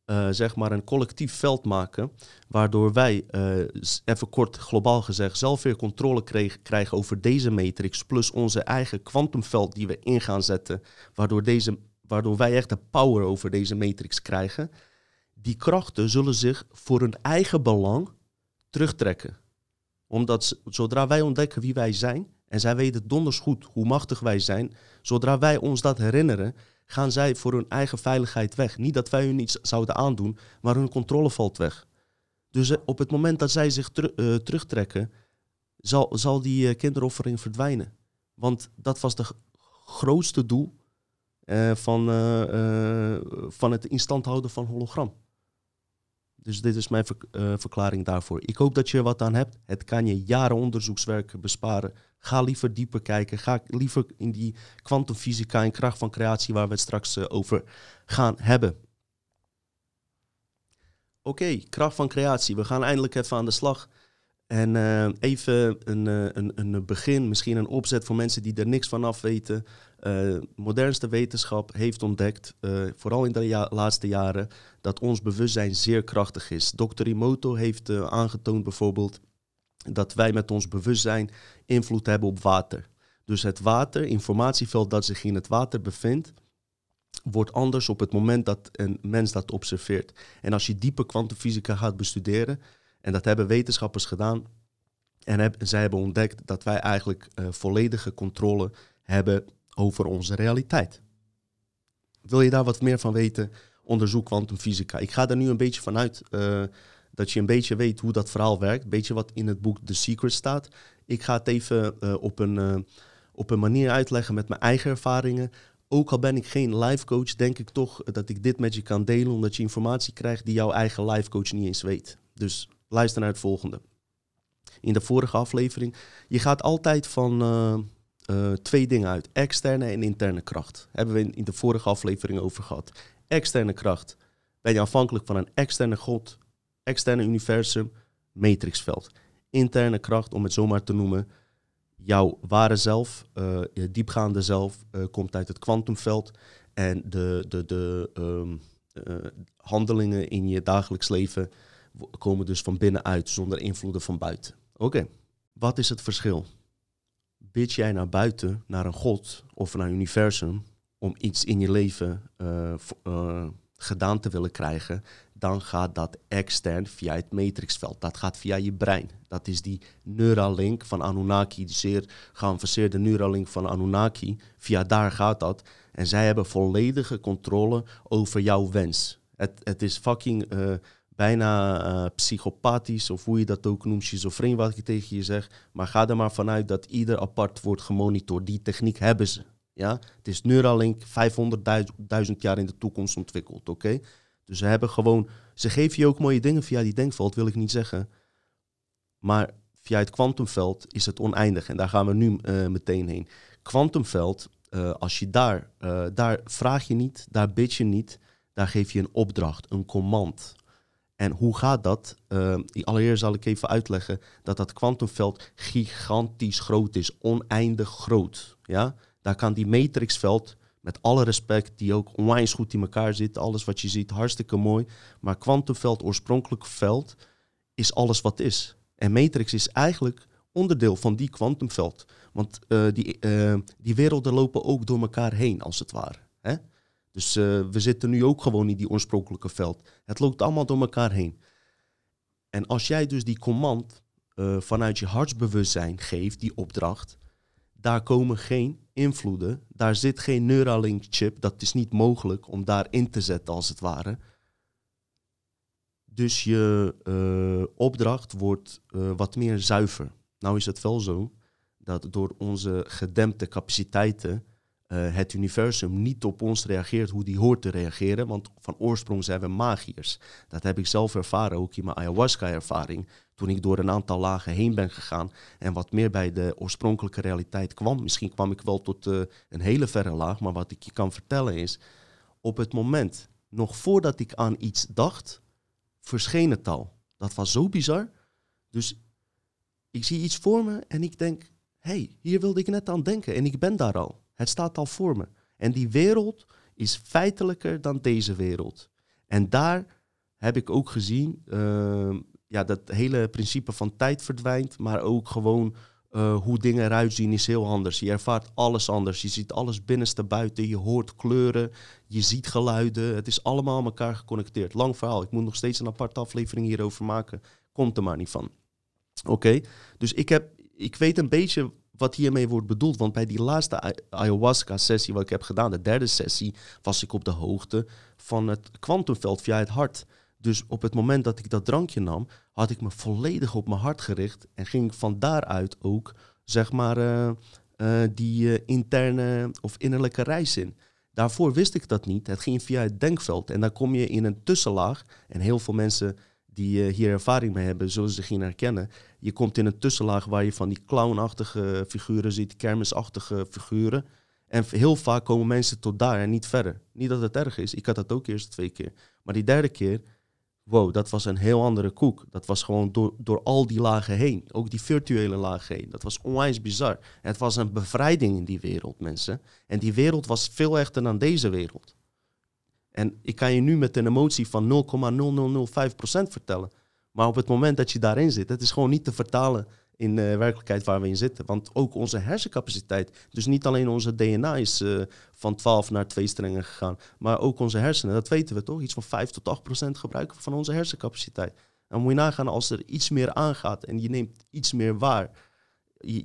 uh, zeg maar een collectief veld maken, waardoor wij, uh, even kort globaal gezegd, zelf weer controle kreeg, krijgen over deze matrix, plus onze eigen kwantumveld die we in gaan zetten, waardoor, deze, waardoor wij echt de power over deze matrix krijgen, die krachten zullen zich voor hun eigen belang terugtrekken. Omdat zodra wij ontdekken wie wij zijn, en zij weten donders goed hoe machtig wij zijn. Zodra wij ons dat herinneren, gaan zij voor hun eigen veiligheid weg. Niet dat wij hun iets zouden aandoen, maar hun controle valt weg. Dus eh, op het moment dat zij zich uh, terugtrekken, zal, zal die uh, kinderoffering verdwijnen. Want dat was de grootste doel van, van het instand houden van hologram. Dus dit is mijn ver, verklaring daarvoor. Ik hoop dat je er wat aan hebt. Het kan je jaren onderzoekswerk besparen. Ga liever dieper kijken. Ga liever in die kwantumfysica en kracht van creatie waar we het straks uh, over gaan hebben. Oké, kracht van creatie. We gaan eindelijk even aan de slag. En uh, even een, een, een begin, misschien een opzet voor mensen die er niks van af weten. Modernste wetenschap heeft ontdekt, vooral in de laatste jaren, dat ons bewustzijn zeer krachtig is. Dr. Imoto heeft aangetoond bijvoorbeeld dat wij met ons bewustzijn invloed hebben op water. Dus het water, informatieveld dat zich in het water bevindt, wordt anders op het moment dat een mens dat observeert. En als je diepe kwantumfysica gaat bestuderen, en dat hebben wetenschappers gedaan, en zij hebben ontdekt dat wij eigenlijk uh, volledige controle hebben over onze realiteit. Wil je daar wat meer van weten? Onderzoek kwantumfysica. Ik ga er nu een beetje vanuit uh, dat je een beetje weet hoe dat verhaal werkt. Een beetje wat in het boek The Secret staat. Ik ga het even uh, op, een, uh, op een manier uitleggen met mijn eigen ervaringen. Ook al ben ik geen life coach, denk ik toch dat ik dit met je kan delen, omdat je informatie krijgt die jouw eigen life coach niet eens weet. Dus luister naar het volgende. In de vorige aflevering, je gaat altijd van eh, eh, twee dingen uit. Externe en interne kracht. Hebben we in de vorige aflevering over gehad. Externe kracht. Ben je afhankelijk van een externe god, externe universum, matrixveld. Interne kracht, om het zomaar te noemen. Jouw ware zelf, uh, je diepgaande zelf, komt uit het kwantumveld. En de, de, de ehm, handelingen in je dagelijks leven komen dus van binnenuit, zonder invloeden van buiten. Oké, wat is het verschil? Bid jij naar buiten, naar een God of naar een universum, om iets in je leven uh, uh, gedaan te willen krijgen, dan gaat dat extern via het matrixveld. Dat gaat via je brein. Dat is die Neuralink van Anunnaki, die zeer geavanceerde Neuralink van Anunnaki. Via daar gaat dat. En zij hebben volledige controle over jouw wens. Het, het is fucking uh, bijna uh, psychopathisch, of hoe je dat ook noemt, schizofreen wat ik tegen je zeg. Maar ga er maar vanuit dat ieder apart wordt gemonitord. Die techniek hebben ze. Ja? Het is Neuralink 500.000 jaar in de toekomst ontwikkeld, oké? Dus ze hebben gewoon, ze geven je ook mooie dingen via die denkveld, wil ik niet zeggen. Maar via het kwantumveld is het oneindig en daar gaan we nu uh, meteen heen. Kwantumveld, uh, als je daar, daar vraag je niet, daar bid je niet, daar geef je een opdracht, een command. En hoe gaat dat? Uh, allereerst zal ik even uitleggen dat dat kwantumveld gigantisch groot is, oneindig groot. Ja? Daar kan die matrixveld, met alle respect, die ook onwijs goed in elkaar zit, alles wat je ziet, hartstikke mooi. Maar kwantumveld, oorspronkelijk veld, is alles wat is. En matrix is eigenlijk onderdeel van die kwantumveld. Want uh, die, uh, die werelden lopen ook door elkaar heen, als het ware. Hè? Dus uh, we zitten nu ook gewoon in die oorspronkelijke veld. Het loopt allemaal door elkaar heen. En als jij dus die command uh, vanuit je hartsbewustzijn geeft, die opdracht, daar komen geen invloeden, daar zit geen Neuralink chip, dat is niet mogelijk om daar in te zetten als het ware. Dus je uh, opdracht wordt wat meer zuiver. Nou is het wel zo dat door onze gedempte capaciteiten uh, het universum niet op ons reageert hoe die hoort te reageren. Want van oorsprong zijn we magiërs. Dat heb ik zelf ervaren, ook in mijn ayahuasca-ervaring. Toen ik door een aantal lagen heen ben gegaan en wat meer bij de oorspronkelijke realiteit kwam. Misschien kwam ik wel tot uh, een hele verre laag, maar wat ik je kan vertellen is... op het moment, nog voordat ik aan iets dacht, verscheen het al. Dat was zo bizar. Dus ik zie iets voor me en ik denk... hé, hey, hier wilde ik net aan denken en ik ben daar al. Het staat al voor me. En die wereld is feitelijker dan deze wereld. En daar heb ik ook gezien uh, ja, dat hele principe van tijd verdwijnt, maar ook gewoon uh, hoe dingen eruit zien is heel anders. Je ervaart alles anders. Je ziet alles binnenste buiten. Je hoort kleuren. Je ziet geluiden. Het is allemaal aan elkaar geconnecteerd. Lang verhaal. Ik moet nog steeds een aparte aflevering hierover maken. Komt er maar niet van. Oké, dus ik, heb, ik weet een beetje wat hiermee wordt bedoeld. Want bij die laatste ayahuasca-sessie wat ik heb gedaan, de derde sessie, was ik op de hoogte van het kwantumveld via het hart. Dus op het moment dat ik dat drankje nam, had ik me volledig op mijn hart gericht en ging van daaruit ook, zeg maar, uh, uh, die uh, interne of innerlijke reis in. Daarvoor wist ik dat niet. Het ging via het denkveld. En dan kom je in een tussenlaag. En heel veel mensen die uh, hier ervaring mee hebben, zullen zich in herkennen. Je komt in een tussenlaag waar je van die clownachtige figuren ziet, kermisachtige figuren. En heel vaak komen mensen tot daar en niet verder. Niet dat het erg is, ik had dat ook eerst twee keer. Maar die derde keer, wow, dat was een heel andere koek. Dat was gewoon door, door al die lagen heen, ook die virtuele lagen heen. Dat was onwijs bizar. het was een bevrijding in die wereld, mensen. En die wereld was veel echter dan deze wereld. En ik kan je nu met een emotie van 0,0005% vertellen. Maar op het moment dat je daarin zit, het is gewoon niet te vertalen in de werkelijkheid waar we in zitten. Want ook onze hersencapaciteit, dus niet alleen onze DNA is uh, van 12 naar 2 strengen gegaan, maar ook onze hersenen, dat weten we toch, iets van 5 tot 8 procent gebruiken van onze hersencapaciteit. Dan moet je nagaan als er iets meer aangaat en je neemt iets meer waar.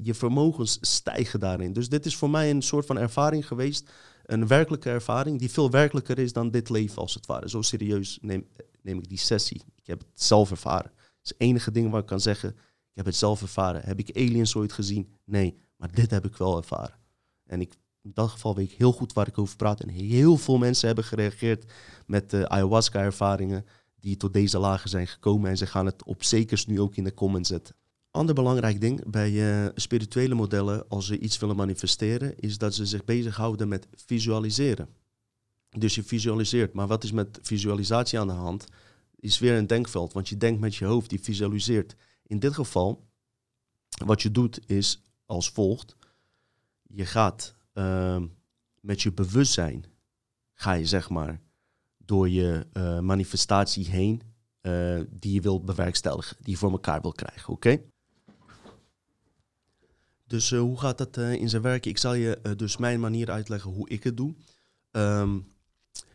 Je vermogens stijgen daarin. Dus dit is voor mij een soort van ervaring geweest een werkelijke ervaring die veel werkelijker is dan dit leven als het ware. Zo serieus neem, neem ik die sessie. Ik heb het zelf ervaren. Het is het enige ding waar ik kan zeggen, ik heb het zelf ervaren. Heb ik aliens ooit gezien? Nee, maar dit heb ik wel ervaren. En in dat geval weet ik heel goed waar ik over praat. En heel veel mensen hebben gereageerd met de ayahuasca-ervaringen die tot deze lagen zijn gekomen. En ze gaan het op zekers nu ook in de comments zetten. Ander belangrijk ding bij uh, spirituele modellen, als ze iets willen manifesteren, is dat ze zich bezighouden met visualiseren. Dus je visualiseert. Maar wat is met visualisatie aan de hand? Is weer een denkveld, want je denkt met je hoofd, je visualiseert. In dit geval, wat je doet is als volgt. Je gaat uh, met je bewustzijn, ga je zeg maar door je uh, manifestatie heen, uh, die je wil bewerkstelligen, die je voor elkaar wil krijgen, oké? Dus uh, hoe gaat dat in zijn werk? Ik zal je dus mijn manier uitleggen hoe ik het doe. Um,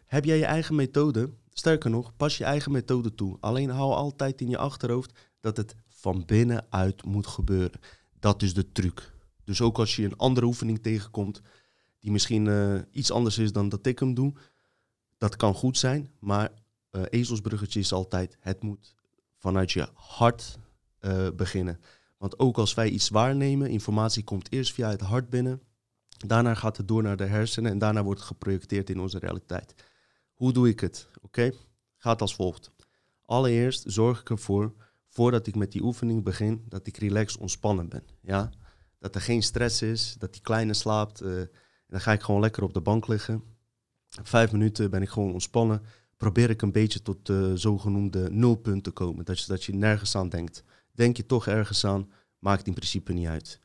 heb jij je eigen methode? Sterker nog, pas je eigen methode toe. Alleen hou altijd in je achterhoofd dat het van binnenuit moet gebeuren. Dat is de truc. Dus ook als je een andere oefening tegenkomt, die misschien iets anders is dan dat ik hem doe, dat kan goed zijn. Maar ezelsbruggetje is altijd, het moet vanuit je hart beginnen. Want ook als wij iets waarnemen, informatie komt eerst via het hart binnen. Daarna gaat het door naar de hersenen en daarna wordt het geprojecteerd in onze realiteit. Hoe doe ik het? Oké, gaat als volgt. Allereerst zorg ik ervoor, voordat ik met die oefening begin, dat ik relaxed ontspannen ben. Ja? Dat er geen stress is, dat die kleine slaapt. Uh, en dan ga ik gewoon lekker op de bank liggen. Vijf minuten ben ik gewoon ontspannen. Probeer ik een beetje tot de zogenoemde nulpunt te komen. Dat je, dat je nergens aan denkt. Denk je toch ergens aan, maakt in principe niet uit.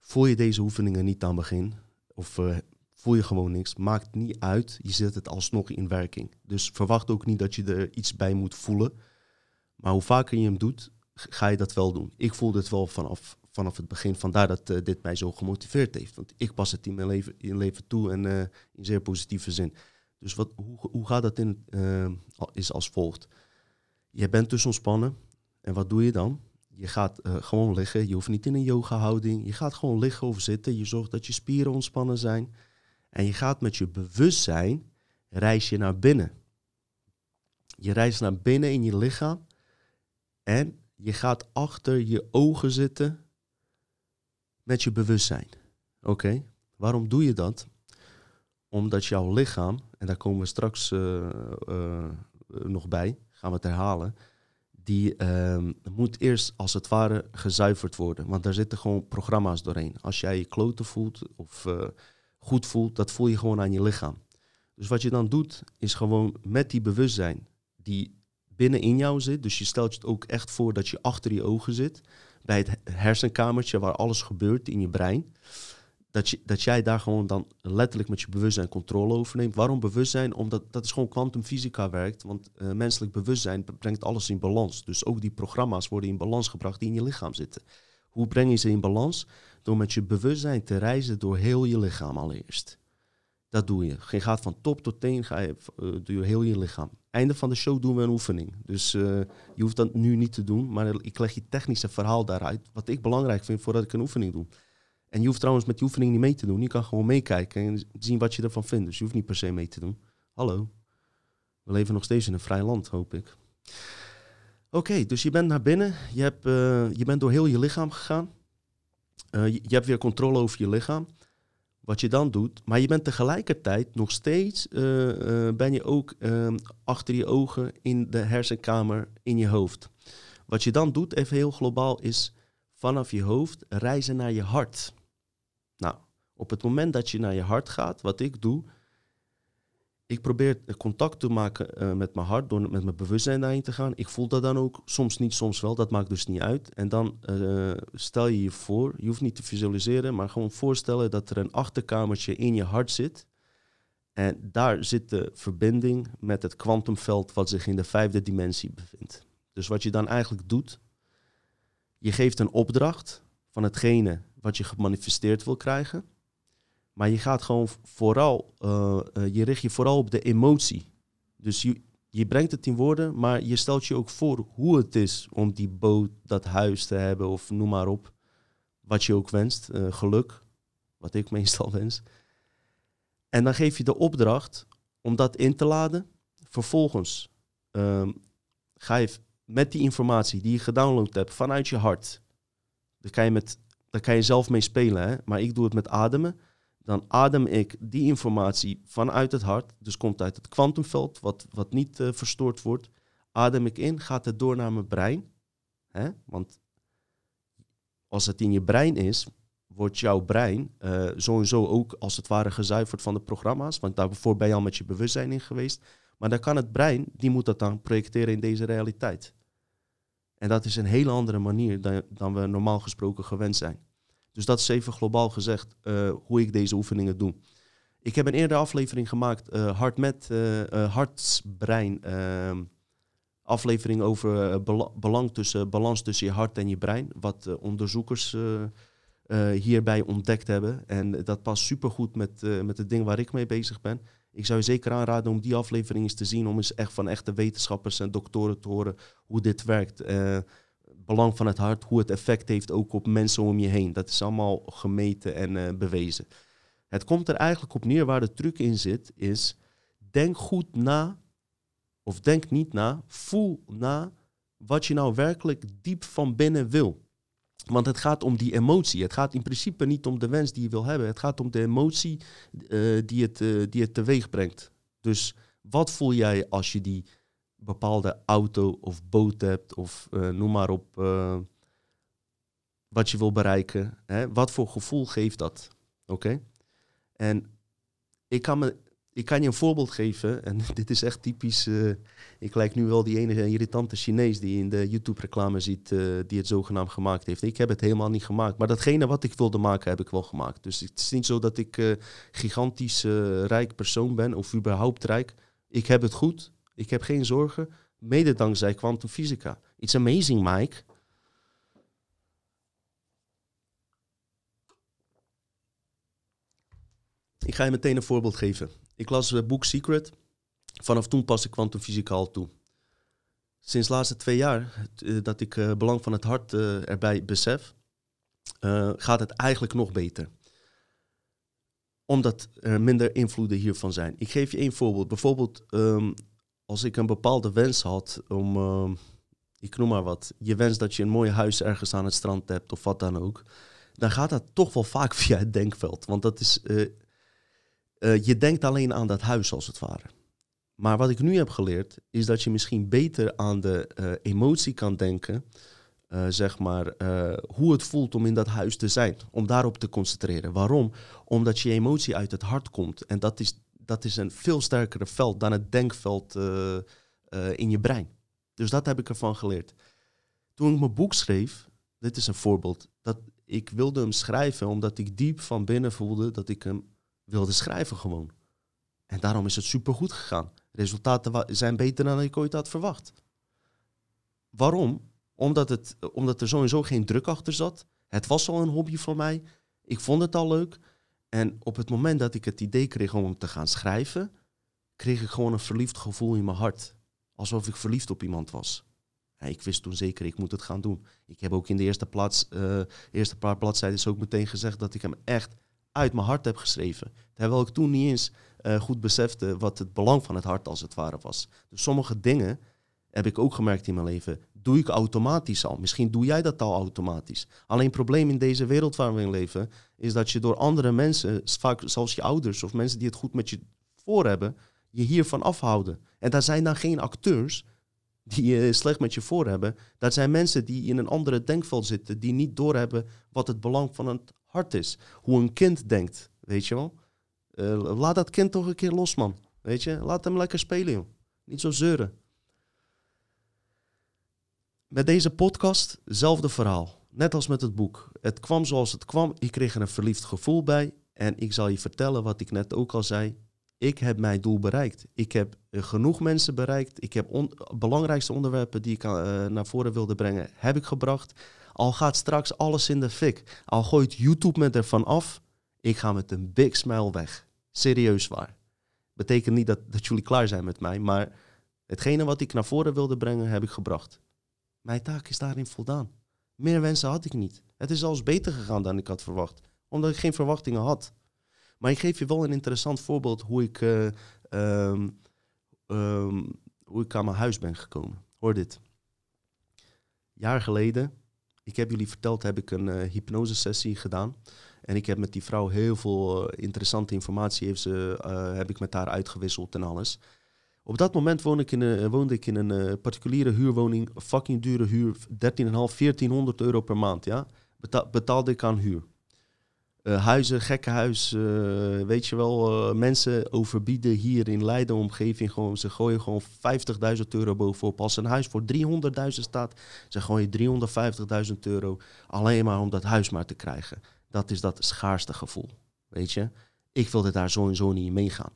Voel je deze oefeningen niet aan begin, of uh, voel je gewoon niks. Maakt niet uit, je zet het alsnog in werking. Dus verwacht ook niet dat je er iets bij moet voelen. Maar hoe vaker je hem doet, ga je dat wel doen. Ik voel dit wel vanaf, vanaf het begin. Vandaar dat uh, dit mij zo gemotiveerd heeft. Want ik pas het in mijn leven, in leven toe en uh, in zeer positieve zin. Dus wat, hoe, hoe gaat dat in, is als volgt. Je bent dus ontspannen. En wat doe je dan? Je gaat gewoon liggen. Je hoeft niet in een yoga houding. Je gaat gewoon liggen of zitten. Je zorgt dat je spieren ontspannen zijn. En je gaat met je bewustzijn, reis je naar binnen. Je reist naar binnen in je lichaam en je gaat achter je ogen zitten met je bewustzijn. Oké, waarom doe je dat? Omdat jouw lichaam, en daar komen we straks uh, uh, nog bij, gaan we het herhalen, die uh, moet eerst als het ware gezuiverd worden. Want daar zitten gewoon programma's doorheen. Als jij je kloten voelt of uh, goed voelt, dat voel je gewoon aan je lichaam. Dus wat je dan doet, is gewoon met die bewustzijn die binnen in jou zit. Dus je stelt je het ook echt voor dat je achter je ogen zit. Bij het hersenkamertje waar alles gebeurt in je brein. Dat, dat jij daar gewoon dan letterlijk met je bewustzijn controle over neemt. Waarom bewustzijn? Omdat dat is gewoon kwantumfysica werkt. Want uh, menselijk bewustzijn brengt alles in balans. Dus ook die programma's worden in balans gebracht die in je lichaam zitten. Hoe breng je ze in balans? Door met je bewustzijn te reizen door heel je lichaam allereerst. Dat doe je. Je gaat van top tot teen ga je, uh, door heel je lichaam. Einde van de show doen we een oefening. Dus uh, je hoeft dat nu niet te doen, maar ik leg je technische verhaal daaruit. Wat ik belangrijk vind voordat ik een oefening doe. En je hoeft trouwens met die oefening niet mee te doen. Je kan gewoon meekijken en zien wat je ervan vindt. Dus je hoeft niet per se mee te doen. Hallo. We leven nog steeds in een vrij land, hoop ik. Oké, dus je bent naar binnen. Je, hebt, uh, je bent door heel je lichaam gegaan. Uh, je, hebt weer controle over je lichaam. Wat je dan doet. Maar je bent tegelijkertijd nog steeds. Uh, ben je ook ehm, achter je ogen in de hersenkamer in je hoofd. Wat je dan doet, even heel globaal, is vanaf je hoofd reizen naar je hart. Op het moment dat je naar je hart gaat, wat ik doe, ik probeer contact te maken uh, met mijn hart door met mijn bewustzijn daarin te gaan. Ik voel dat dan ook, soms niet, soms wel. Dat maakt dus niet uit. En dan uh, stel je je voor, je hoeft niet te visualiseren, maar gewoon voorstellen dat er een achterkamertje in je hart zit. En daar zit de verbinding met het kwantumveld wat zich in de vijfde dimensie bevindt. Dus wat je dan eigenlijk doet, je geeft een opdracht van hetgene wat je gemanifesteerd wil krijgen. Maar je gaat gewoon vooral, uh, uh, je richt je vooral op de emotie. Dus je, je brengt het in woorden, maar je stelt je ook voor hoe het is om die boot, dat huis te hebben of noem maar op. Wat je ook wenst, uh, geluk, wat ik meestal wens. En dan geef je de opdracht om dat in te laden. Vervolgens um, ga je met die informatie die je gedownload hebt vanuit je hart. Daar kan je, met, daar kan je zelf mee spelen, hè? maar ik doe het met ademen dan adem ik die informatie vanuit het hart, dus komt uit het kwantumveld, wat, wat niet uh, verstoord wordt, adem ik in, gaat het door naar mijn brein. Hè? Want als het in je brein is, wordt jouw brein uh, sowieso ook als het ware gezuiverd van de programma's. Want daarvoor ben je al met je bewustzijn in geweest. Maar dan kan het brein, die moet dat dan projecteren in deze realiteit. En dat is een hele andere manier dan, dan we normaal gesproken gewend zijn. Dus dat is even globaal gezegd uh, hoe ik deze oefeningen doe. Ik heb een eerdere aflevering gemaakt, uh, Hart met uh, Hartsbrein. Ehm, aflevering over belang tussen, balans tussen je hart en je brein. Wat onderzoekers hierbij ontdekt hebben. En dat past supergoed met, met het ding waar ik mee bezig ben. Ik zou je zeker aanraden om die aflevering eens te zien. Om eens echt van echte wetenschappers en doktoren te horen hoe dit werkt. Belang van het hart, hoe het effect heeft ook op mensen om je heen. Dat is allemaal gemeten en bewezen. Het komt er eigenlijk op neer waar de truc in zit, is denk goed na, of denk niet na, voel na wat je nou werkelijk diep van binnen wil. Want het gaat om die emotie. Het gaat in principe niet om de wens die je wil hebben. Het gaat om de emotie uh, die, het, uh, die het teweeg brengt. Dus wat voel jij als je die bepaalde auto of boot hebt, of uh, noem maar op wat je wil bereiken? Hè? Wat voor gevoel geeft dat? Oké? En ik kan, me, ik kan je een voorbeeld geven. En dit is echt typisch. Uh, ik lijk nu wel die ene irritante Chinees die in de YouTube-reclame ziet. Die het zogenaamd gemaakt heeft. Ik heb het helemaal niet gemaakt. Maar datgene wat ik wilde maken, heb ik wel gemaakt. Dus het is niet zo dat ik gigantisch rijk persoon ben. Of überhaupt rijk. Ik heb het goed. Ik heb geen zorgen. Mede dankzij kwantumfysica. It's amazing, Mike. Ik ga je meteen een voorbeeld geven. Ik las het boek Secret. Vanaf toen pas ik kwantumfysica al toe. Sinds de laatste twee jaar eh, dat ik uh, belang van het hart uh, erbij besef, gaat het eigenlijk nog beter. Omdat er minder invloeden hiervan zijn. Ik geef je één voorbeeld. Bijvoorbeeld um, als ik een bepaalde wens had om, uh, ik noem maar wat, je wens dat je een mooi huis ergens aan het strand hebt of wat dan ook. Dan gaat dat toch wel vaak via het denkveld. Want dat is uh, je denkt alleen aan dat huis als het ware. Maar wat ik nu heb geleerd, is dat je misschien beter aan de uh, emotie kan denken. Zeg maar, hoe het voelt om in dat huis te zijn. Om daarop te concentreren. Waarom? Omdat je emotie uit het hart komt. En dat is, dat is een veel sterkere veld dan het denkveld in je brein. Dus dat heb ik ervan geleerd. Toen ik mijn boek schreef, dit is een voorbeeld. Dat ik wilde hem schrijven omdat ik diep van binnen voelde dat ik hem wilde schrijven gewoon. En daarom is het supergoed gegaan. Resultaten zijn beter dan ik ooit had verwacht. Waarom? Omdat, het, omdat er sowieso geen druk achter zat. Het was al een hobby voor mij. Ik vond het al leuk. En op het moment dat ik het idee kreeg om hem te gaan schrijven, kreeg ik gewoon een verliefd gevoel in mijn hart. Alsof ik verliefd op iemand was. Ik wist toen zeker, ik moet het gaan doen. Ik heb ook in de eerste, plaats, uh, eerste paar bladzijden ook meteen gezegd dat ik hem echt uit mijn hart heb geschreven. Terwijl ik toen niet eens uh, goed besefte wat het belang van het hart als het ware was. Dus sommige dingen heb ik ook gemerkt in mijn leven, doe ik automatisch al. Misschien doe jij dat al automatisch. Alleen probleem in deze wereld waar we in leven, is dat je door andere mensen, vaak zoals je ouders of mensen die het goed met je voor hebben, je hiervan afhouden. En daar zijn dan geen acteurs die je slecht met je voor hebben. Dat zijn mensen die in een andere denkveld zitten, die niet doorhebben wat het belang van het hart is. Hoe een kind denkt, weet je wel. Uh, laat dat kind toch een keer los, man. Weet je, laat hem lekker spelen, joh. Niet zo zeuren. Met deze podcast, hetzelfde verhaal. Net als met het boek. Het kwam zoals het kwam. Ik kreeg er een verliefd gevoel bij. En ik zal je vertellen wat ik net ook al zei. Ik heb mijn doel bereikt. Ik heb uh, genoeg mensen bereikt. Ik heb belangrijkste onderwerpen die ik uh, naar voren wilde brengen, heb ik gebracht. Al gaat straks alles in de fik. Al gooit YouTube me ervan af. Ik ga met een big smile weg. Serieus waar. Betekent niet dat, dat jullie klaar zijn met mij, maar hetgene wat ik naar voren wilde brengen, heb ik gebracht. Mijn taak is daarin voldaan. Meer wensen had ik niet. Het is zelfs beter gegaan dan ik had verwacht, omdat ik geen verwachtingen had. Maar ik geef je wel een interessant voorbeeld hoe ik, uh, um, um, hoe ik aan mijn huis ben gekomen. Hoor dit. Jaar geleden ik heb jullie verteld, heb ik een uh, hypnosesessie gedaan. En ik heb met die vrouw heel veel uh, interessante informatie heeft ze, heb ik met haar uitgewisseld en alles. Op dat moment woonde ik in een, woonde ik in een eh, particuliere huurwoning, fucking dure huur, 13,5, 1400 euro per maand. Ja? Beta betaalde ik aan huur. Uh, huizen, gekkenhuis, uh, weet je wel, mensen overbieden hier in Leiden omgeving gewoon, ze gooien gewoon 50.000 euro bovenop. Als een huis voor 300.000 staat, ze gooien 350.000 euro alleen maar om dat huis maar te krijgen. Dat is dat schaarste gevoel, weet je. Ik wilde daar zo niet in meegaan.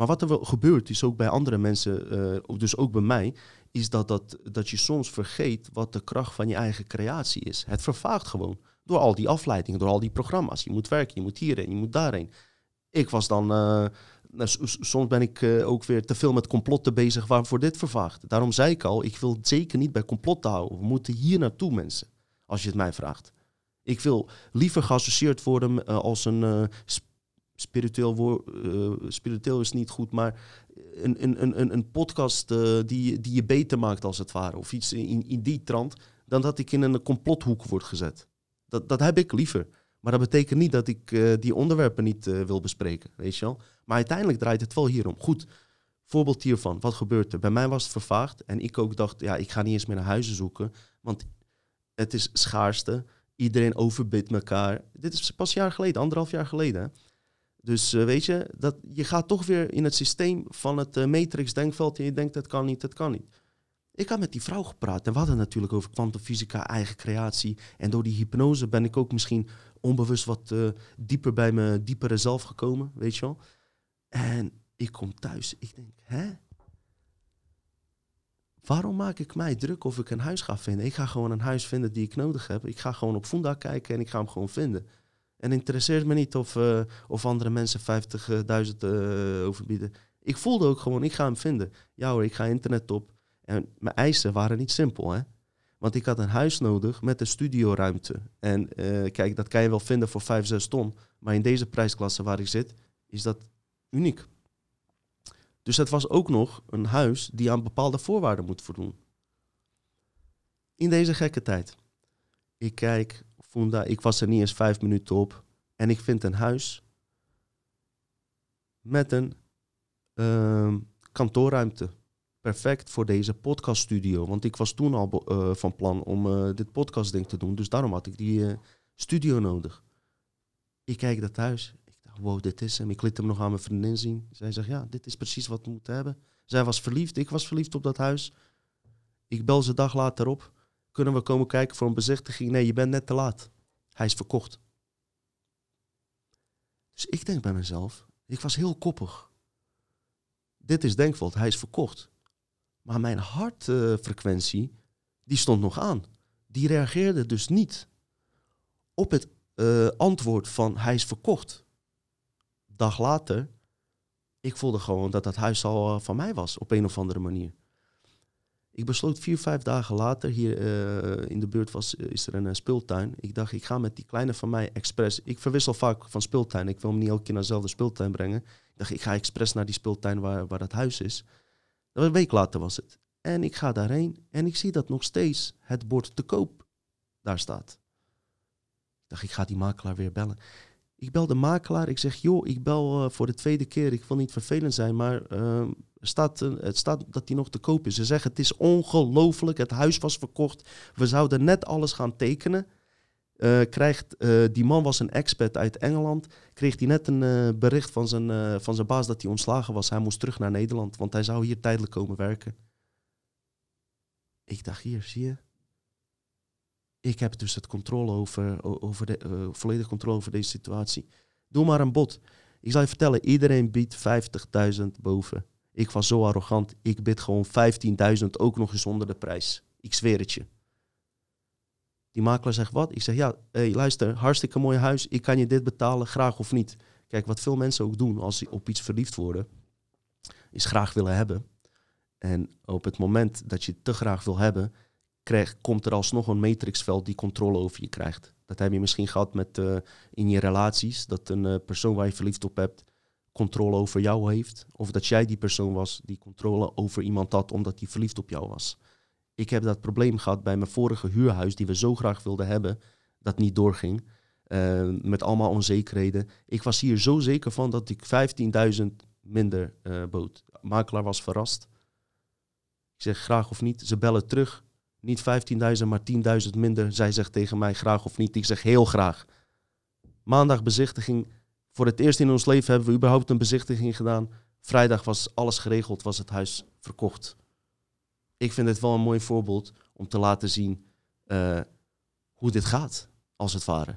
Maar wat er wel gebeurt, is ook bij andere mensen, uh, dus ook bij mij, is dat, dat, dat je soms vergeet wat de kracht van je eigen creatie is. Het vervaagt gewoon door al die afleidingen, door al die programma's. Je moet werken, je moet hierheen, je moet daarheen. Ik was dan, uh, soms ben ik uh, ook weer te veel met complotten bezig waarvoor dit vervaagt. Daarom zei ik al, ik wil zeker niet bij complotten houden. We moeten hier naartoe, mensen, als je het mij vraagt. Ik wil liever geassocieerd worden als een spiritueel, uh, spiritueel is niet goed, maar een, een, een, een podcast uh, die, die je beter maakt als het ware. Of iets in, in die trant, dan dat ik in een complothoek word gezet. Dat, dat heb ik liever. Maar dat betekent niet dat ik uh, die onderwerpen niet wil bespreken, weet je wel. Maar uiteindelijk draait het wel hierom. Goed, voorbeeld hiervan. Wat gebeurt er? Bij mij was het vervaagd en ik ook dacht, ja, ik ga niet eens meer naar huizen zoeken, want het is schaarste. Iedereen overbidt elkaar. Dit is pas een jaar geleden, anderhalf jaar geleden. Hè? Dus uh, weet je, dat, je gaat toch weer in het systeem van het uh, matrix-denkveld en je denkt, het kan niet, het kan niet. Ik had met die vrouw gepraat en we hadden natuurlijk over kwantumfysica, eigen creatie. En door die hypnose ben ik ook misschien onbewust wat uh, dieper bij mijn diepere zelf gekomen, weet je wel. En ik kom thuis, ik denk, hè? Waarom maak ik mij druk of ik een huis ga vinden? Ik ga gewoon een huis vinden die ik nodig heb. Ik ga gewoon op Funda kijken en ik ga hem gewoon vinden. En interesseert me niet of, uh, of andere mensen 50.000 uh, overbieden. Ik voelde ook gewoon, ik ga hem vinden. Ja hoor, ik ga internet op. En mijn eisen waren niet simpel, hè. Want ik had een huis nodig met een studioruimte. En uh, kijk, dat kan je wel vinden voor 5, 6 ton. Maar in deze prijsklasse waar ik zit, is dat uniek. Dus het was ook nog een huis die aan bepaalde voorwaarden moet voldoen. In deze gekke tijd. Ik kijk, Funda, ik was er niet eens vijf minuten op. En ik vind een huis met een uh, kantoorruimte. Perfect voor deze podcaststudio. Want ik was toen al uh, van plan om uh, dit podcastding te doen. Dus daarom had ik die uh, studio nodig. Ik kijk dat huis. Ik dacht, wow, dit is hem. Ik liet hem nog aan mijn vriendin zien. Zij zegt, ja, dit is precies wat we moeten hebben. Zij was verliefd. Ik was verliefd op dat huis. Ik bel ze dag later op. Kunnen we komen kijken voor een bezichtiging? Nee, je bent net te laat. Hij is verkocht. Dus ik denk bij mezelf, ik was heel koppig. Dit is denkvol, hij is verkocht. Maar mijn hartfrequentie, die stond nog aan. Die reageerde dus niet op het uh, antwoord van hij is verkocht. Dag later, ik voelde gewoon dat dat huis al uh, van mij was op een of andere manier. Ik besloot vier, vijf dagen later, hier uh, in de buurt was, is er een uh, speeltuin. Ik dacht, ik ga met die kleine van mij expres. Ik verwissel vaak van speeltuin. Ik wil hem niet elke keer naar dezelfde speeltuin brengen. Ik dacht, ik ga expres naar die speeltuin waar, waar het huis is. Een week later was het. En ik ga daarheen en ik zie dat nog steeds het bord te koop daar staat. Ik dacht, ik ga die makelaar weer bellen. Ik bel de makelaar. Ik zeg, joh, ik bel voor de tweede keer. Ik wil niet vervelend zijn, maar uh, staat, uh, het staat dat die nog te koop is. Ze zeggen, het is ongelooflijk. Het huis was verkocht. We zouden net alles gaan tekenen. krijgt, die man was een expert uit Engeland. Kreeg hij net een bericht van zijn, van zijn baas dat hij ontslagen was. Hij moest terug naar Nederland, want hij zou hier tijdelijk komen werken. Ik dacht, hier, zie je, ik heb dus het controle over, over de, volledig controle over deze situatie. Doe maar een bod. Ik zal je vertellen, iedereen biedt 50.000 boven. Ik was zo arrogant, ik bid gewoon 15.000 ook nog eens onder de prijs. Ik zweer het je. Die makelaar zegt wat? Ik zeg ja, hey, luister, hartstikke mooi huis, ik kan je dit betalen, graag of niet. Kijk, wat veel mensen ook doen als ze op iets verliefd worden, is graag willen hebben. En op het moment dat je te graag wil hebben, krijg, komt er alsnog een matrixveld die controle over je krijgt. Dat heb je misschien gehad met, uh, in je relaties, dat een uh, persoon waar je verliefd op hebt controle over jou heeft. Of dat jij die persoon was die controle over iemand had omdat hij verliefd op jou was. Ik heb dat probleem gehad bij mijn vorige huurhuis die we zo graag wilden hebben, dat niet doorging. Uh, met allemaal onzekerheden. Ik was hier zo zeker van dat ik 15.000 minder bood. makelaar was verrast. Ik zeg graag of niet. Ze bellen terug. Niet 15.000, maar 10.000 minder. Zij zegt tegen mij graag of niet. Ik zeg heel graag. Maandag bezichtiging. Voor het eerst in ons leven hebben we überhaupt een bezichtiging gedaan. Vrijdag was alles geregeld, was het huis verkocht. Ik vind het wel een mooi voorbeeld om te laten zien uh, hoe dit gaat, als het ware.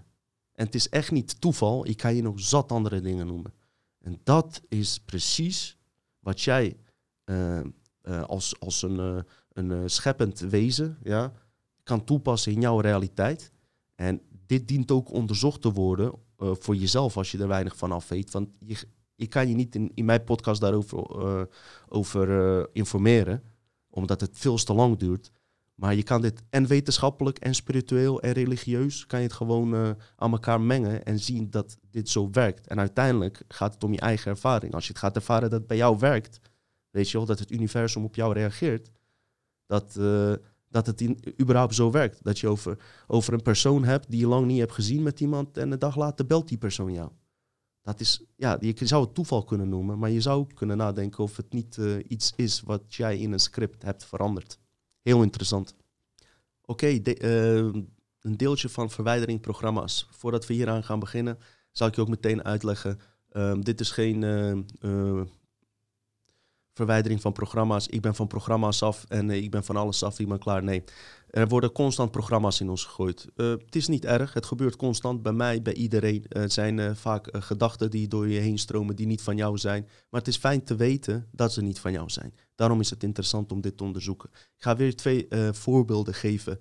En het is echt niet toeval. Ik kan je nog zat andere dingen noemen. En dat is precies wat jij uh, uh, als, als een, een scheppend wezen ja, kan toepassen in jouw realiteit. En dit dient ook onderzocht te worden voor jezelf als je er weinig van af weet. Want je, ik kan je niet in, in mijn podcast daarover over, informeren, omdat het veel te lang duurt. Maar je kan dit en wetenschappelijk en spiritueel en religieus kan je het gewoon aan elkaar mengen en zien dat dit zo werkt. En uiteindelijk gaat het om je eigen ervaring. Als je het gaat ervaren dat het bij jou werkt, weet je wel, dat het universum op jou reageert, dat, dat het in, überhaupt zo werkt. Dat je over, over een persoon hebt die je lang niet hebt gezien met iemand en een dag later belt die persoon jou. Dat is, ja, je zou het toeval kunnen noemen, maar je zou kunnen nadenken of het niet uh, iets is wat jij in een script hebt veranderd. Heel interessant. Oké, de, uh, een deeltje van verwijdering programma's. Voordat we hieraan gaan beginnen, zal ik je ook meteen uitleggen. Uh, dit is geen uh, verwijdering van programma's. Ik ben van programma's af en ik ben van alles af. Ik ben klaar. Nee, er worden constant programma's in ons gegooid. Uh, het is niet erg, het gebeurt constant bij mij, bij iedereen. Het zijn uh, vaak uh, gedachten die door je heen stromen die niet van jou zijn. Maar het is fijn te weten dat ze niet van jou zijn. Daarom is het interessant om dit te onderzoeken. Ik ga weer twee voorbeelden geven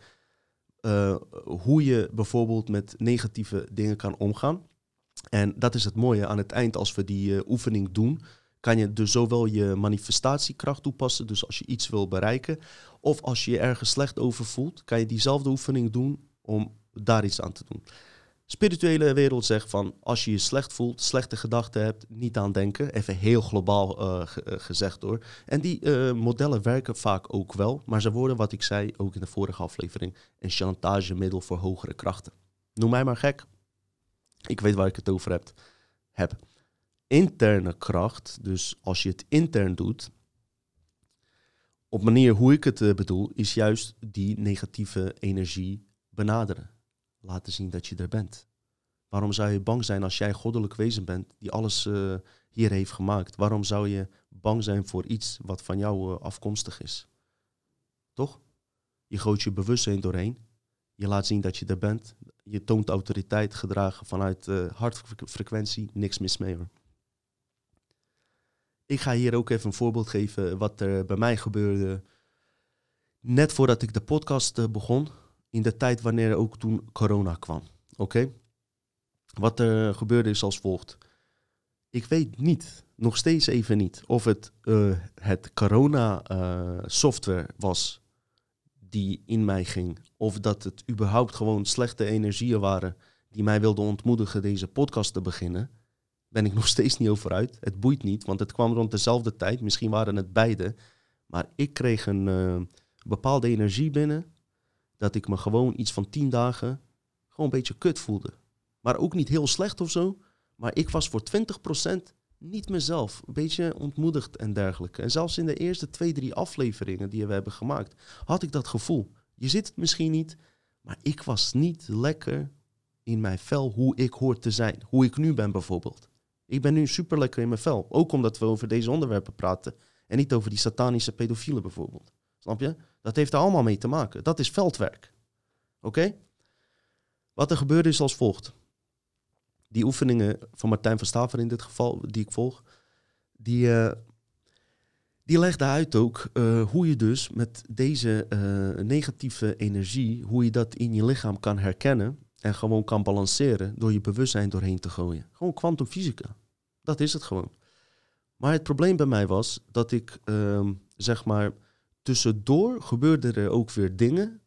hoe je bijvoorbeeld met negatieve dingen kan omgaan. En dat is het mooie aan het eind als we die oefening doen kan je dus zowel je manifestatiekracht toepassen, dus als je iets wil bereiken, of als je je ergens slecht over voelt, kan je diezelfde oefening doen om daar iets aan te doen. Spirituele wereld zegt van als je je slecht voelt, slechte gedachten hebt, niet aan denken. Even heel globaal uh, gezegd hoor. En die uh, modellen werken vaak ook wel, maar ze worden, wat ik zei ook in de vorige aflevering, een chantagemiddel voor hogere krachten. Noem mij maar gek. Ik weet waar ik het over heb. heb interne kracht, dus als je het intern doet, op manier hoe ik het uh, bedoel, is juist die negatieve energie benaderen. Laten zien dat je er bent. Waarom zou je bang zijn als jij goddelijk wezen bent die alles uh, hier heeft gemaakt? Waarom zou je bang zijn voor iets wat van jou uh, afkomstig is? Toch? Je gooit je bewustzijn doorheen. Je laat zien dat je er bent. Je toont autoriteit gedragen vanuit hartfrequentie. Niks mis mee hoor. Ik ga hier ook even een voorbeeld geven wat er bij mij gebeurde. Net voordat ik de podcast eh, begon, in de tijd wanneer ook toen corona kwam. Oké? Wat er gebeurde is als volgt. Ik weet niet, nog steeds even niet, of het uh, het corona uh, software was die in mij ging. Of dat het überhaupt gewoon slechte energieën waren die mij wilden ontmoedigen deze podcast te beginnen ben ik nog steeds niet over uit. Het boeit niet, want het kwam rond dezelfde tijd. Misschien waren het beide. Maar ik kreeg een uh, bepaalde energie binnen. Dat ik me gewoon iets van tien dagen gewoon een beetje kut voelde. Maar ook niet heel slecht of zo. Maar ik was voor 20% niet mezelf. Een beetje ontmoedigd en dergelijke. En zelfs in de eerste twee, drie afleveringen die we hebben gemaakt, had ik dat gevoel. Je zit het misschien niet, maar ik was niet lekker in mijn vel hoe ik hoor te zijn. Hoe ik nu ben bijvoorbeeld. Ik ben nu super lekker in mijn vel. Ook omdat we over deze onderwerpen praten. En niet over die satanische pedofielen bijvoorbeeld. Snap je? Dat heeft er allemaal mee te maken. Dat is veldwerk. Oké? Wat er gebeurde is als volgt. Die oefeningen van Martijn van Staver in dit geval, die ik volg, die, uh, die legde uit ook uh, hoe je dus met deze uh, negatieve energie, hoe je dat in je lichaam kan herkennen en gewoon kan balanceren door je bewustzijn doorheen te gooien. Gewoon kwantumfysica. Dat is het gewoon. Maar het probleem bij mij was dat ik, um, zeg maar, tussendoor gebeurden er ook weer dingen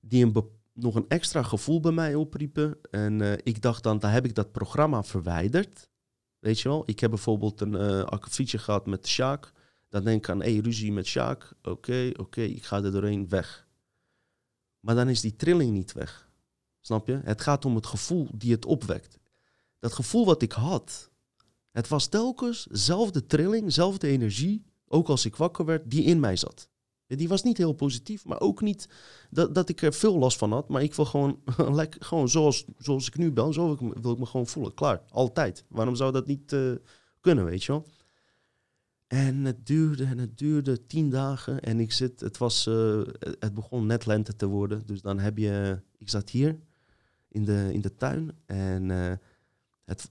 die een nog een extra gevoel bij mij opriepen. En uh, ik dacht dan, daar heb ik dat programma verwijderd. Weet je wel, ik heb bijvoorbeeld een uh, akkefietje gehad met Sjaak. Dan denk ik aan, hey, ruzie met Sjaak. Oké, oké, ik ga er doorheen weg. Maar dan is die trilling niet weg. Snap je? Het gaat om het gevoel die het opwekt. Dat gevoel wat ik had, het was telkens dezelfde trilling, dezelfde energie, ook als ik wakker werd, die in mij zat. Die was niet heel positief, maar ook niet dat, ik er veel last van had. Maar ik wil gewoon, lekker, gewoon zoals, zoals ik nu ben, zo wil ik, me gewoon voelen. Klaar, altijd. Waarom zou dat niet uh, kunnen, weet je wel? En het duurde en het duurde tien dagen. En ik zit, het, was, uh, het begon net lente te worden. Dus dan heb je, ik zat hier in de, in de tuin. En het, het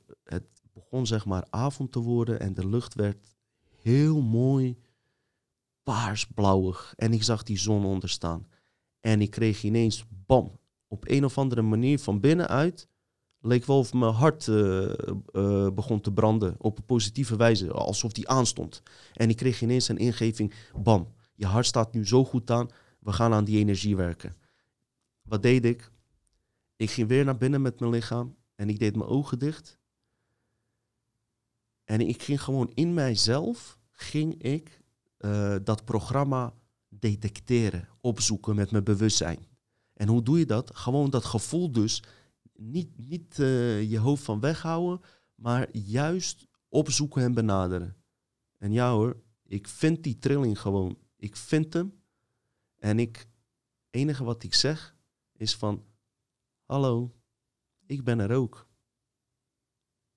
begon zeg maar avond te worden. En de lucht werd heel mooi paarsblauwig. En ik zag die zon onderstaan. En ik kreeg ineens, bam, op een of andere manier van binnenuit leek wel of mijn hart uh, uh, begon te branden op een positieve wijze, alsof die aanstond. En ik kreeg ineens een ingeving, bam, je hart staat nu zo goed aan, we gaan aan die energie werken. Wat deed ik? Ik ging weer naar binnen met mijn lichaam en ik deed mijn ogen dicht. En ik ging gewoon in mijzelf, ging ik uh, dat programma detecteren, opzoeken met mijn bewustzijn. En hoe doe je dat? Gewoon dat gevoel dus niet, niet uh, je hoofd van weghouden, maar juist opzoeken en benaderen. En ja hoor, ik vind die trilling gewoon. Ik vind hem. En ik, enige wat ik zeg is van, hallo, ik ben er ook.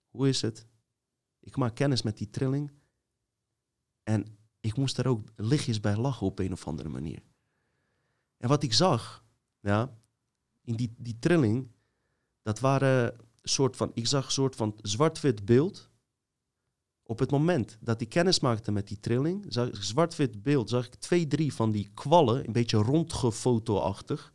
Hoe is het? Ik maak kennis met die trilling. En ik moest daar ook lichtjes bij lachen op een of andere manier. En wat ik zag, ja, in die, die trilling, dat waren soort van, ik zag een soort van zwart-wit beeld. Op het moment dat ik kennis maakte met die trilling, zag ik zwart-wit beeld, zag ik twee, drie van die kwallen, een beetje rondgefotoachtig.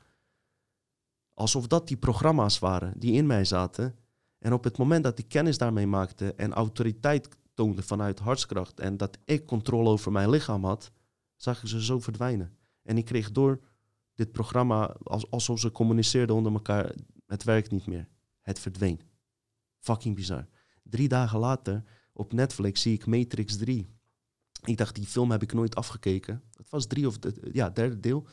Alsof dat die programma's waren die in mij zaten. En op het moment dat ik kennis daarmee maakte en autoriteit toonde vanuit hartskracht en dat ik controle over mijn lichaam had, zag ik ze zo verdwijnen. En ik kreeg door dit programma, alsof ze communiceerden onder elkaar, het werkt niet meer. Het verdween. Fucking bizar. Drie dagen later op Netflix zie ik Matrix 3. Ik dacht, die film heb ik nooit afgekeken. Het was drie of ja, derde deel.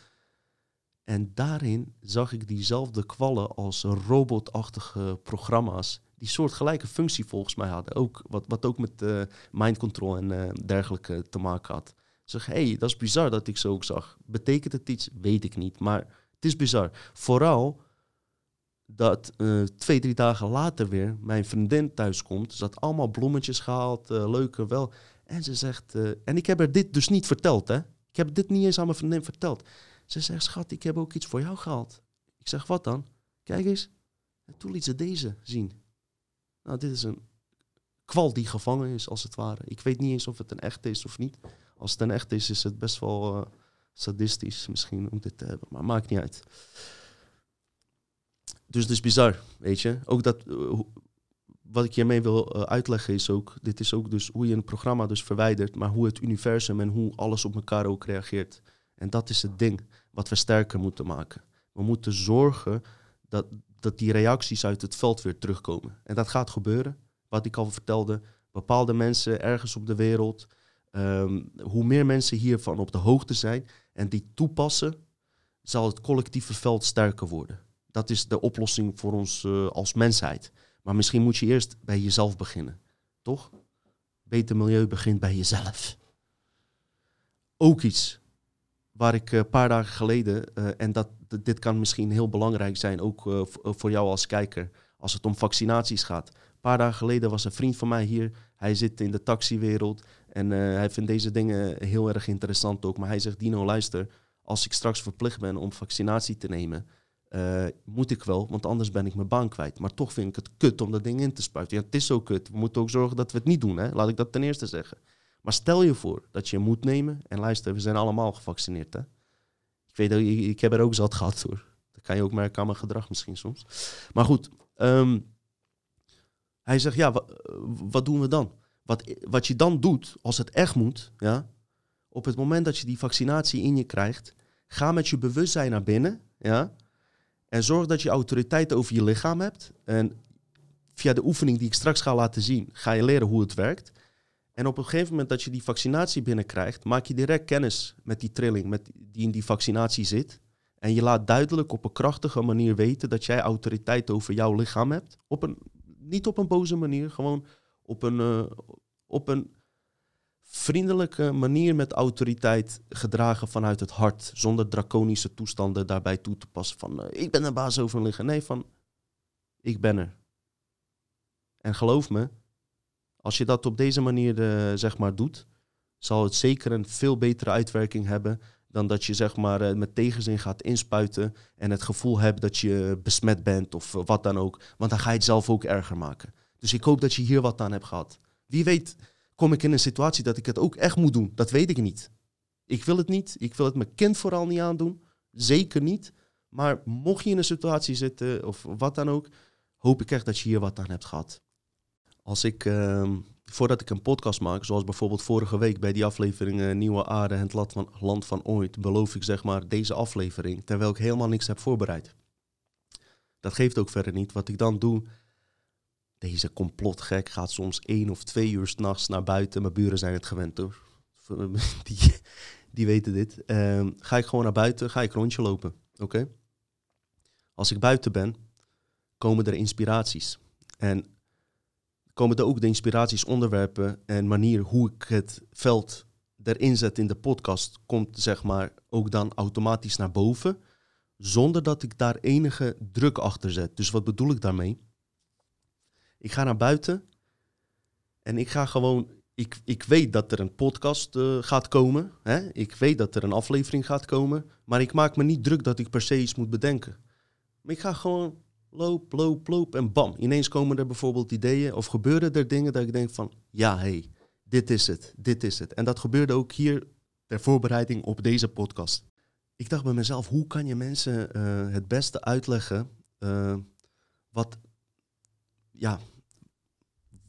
En daarin zag ik diezelfde kwallen als robotachtige programma's die soortgelijke functie volgens mij hadden. Ook, wat, wat ook met uh, mind control en uh, dergelijke te maken had. Zeg, hé, hey, dat is bizar dat ik zo ook zag. Betekent het iets? Weet ik niet. Maar het is bizar. Vooral dat uh, twee, drie dagen later weer mijn vriendin thuis komt. Ze had allemaal bloemetjes gehaald, leuke wel. En ze zegt, en ik heb haar dit dus niet verteld, hè. Ik heb dit niet eens aan mijn vriendin verteld. Ze zegt, schat, ik heb ook iets voor jou gehaald. Ik zeg, wat dan? Kijk eens. En toen liet ze deze zien. Nou, dit is een kwal die gevangen is, als het ware. Ik weet niet eens of het een echt is of niet. Als het een echt is, is het best wel uh, sadistisch misschien om dit te hebben. Maar maakt niet uit. Dus het is bizar, weet je. Ook dat, uh, wat ik hiermee wil uh, uitleggen is ook... Dit is ook dus hoe je een programma dus verwijdert... maar hoe het universum en hoe alles op elkaar ook reageert. En dat is het ding wat we sterker moeten maken. We moeten zorgen dat, dat die reacties uit het veld weer terugkomen. En dat gaat gebeuren. Wat ik al vertelde, bepaalde mensen ergens op de wereld, um, hoe meer mensen hiervan op de hoogte zijn en die toepassen, zal het collectieve veld sterker worden. Dat is de oplossing voor ons uh, als mensheid. Maar misschien moet je eerst bij jezelf beginnen, toch? Beter milieu begint bij jezelf. Ook iets waar ik een paar dagen geleden, uh, en dat dit kan misschien heel belangrijk zijn, ook uh, voor jou als kijker, als het om vaccinaties gaat. Een paar dagen geleden was een vriend van mij hier. Hij zit in de taxiwereld en hij vindt deze dingen heel erg interessant ook. Maar hij zegt, Dino, luister, als ik straks verplicht ben om vaccinatie te nemen, moet ik wel, want anders ben ik mijn baan kwijt. Maar toch vind ik het kut om dat ding in te spuiten. Ja, het is zo kut. We moeten ook zorgen dat we het niet doen. Hè? Laat ik dat ten eerste zeggen. Maar stel je voor dat je moet nemen. En luister, we zijn allemaal gevaccineerd. Hè? weet ook, ik, heb er ook zat gehad hoor. Dat kan je ook merken aan mijn gedrag misschien soms. Maar goed, um, hij zegt, ja, wat doen we dan? Wat, wat je dan doet, als het echt moet, ja, op het moment dat je die vaccinatie in je krijgt, ga met je bewustzijn naar binnen, ja, en zorg dat je autoriteit over je lichaam hebt. En via de oefening die ik straks ga laten zien, ga je leren hoe het werkt. En op een gegeven moment dat je die vaccinatie binnenkrijgt, maak je direct kennis met die trilling met die in die vaccinatie zit. En je laat duidelijk op een krachtige manier weten dat jij autoriteit over jouw lichaam hebt. Op een, niet op een boze manier, gewoon op een, uh, op een vriendelijke manier met autoriteit gedragen vanuit het hart, zonder draconische toestanden daarbij toe te passen van eh, ik ben de baas over liggen. Nee, van ik ben er. En geloof me, als je dat op deze manier uh, zeg maar doet, zal het zeker een veel betere uitwerking hebben dan dat je zeg maar uh, met tegenzin gaat inspuiten en het gevoel hebt dat je besmet bent of wat dan ook. Want dan ga je het zelf ook erger maken. Dus ik hoop dat je hier wat aan hebt gehad. Wie weet kom ik in een situatie dat ik het ook echt moet doen. Dat weet ik niet. Ik wil het niet. Ik wil het mijn kind vooral niet aandoen. Zeker niet. Maar mocht je in een situatie zitten of wat dan ook, hoop ik echt dat je hier wat aan hebt gehad. Als ik, uh, voordat ik een podcast maak, zoals bijvoorbeeld vorige week bij die aflevering uh, Nieuwe Aarde, het land van, land van ooit, beloof ik zeg maar deze aflevering, terwijl ik helemaal niks heb voorbereid. Dat geeft ook verder niet. Wat ik dan doe, deze complotgek gaat soms één of twee uur s'nachts naar buiten. Mijn buren zijn het gewend hoor. Die, die weten dit. Um, ga ik gewoon naar buiten, ga ik rondje lopen. Oké? Als ik buiten ben, komen er inspiraties. En komen er ook de inspiraties, onderwerpen en manier hoe ik het veld erin zet in de podcast, komt zeg maar ook dan automatisch naar boven, zonder dat ik daar enige druk achter zet. Dus wat bedoel ik daarmee? Ik ga naar buiten en ik ga gewoon. Ik, ik weet dat er een podcast uh, gaat komen. Hè? Ik weet dat er een aflevering gaat komen. Maar ik maak me niet druk dat ik per se iets moet bedenken. Maar ik ga gewoon loop, loop, loop en bam. Ineens komen er bijvoorbeeld ideeën of gebeuren er dingen dat ik denk van ja, hé, hey, dit is het, dit is het. En dat gebeurde ook hier ter voorbereiding op deze podcast. Ik dacht bij mezelf, hoe kan je mensen uh, het beste uitleggen uh, wat ja,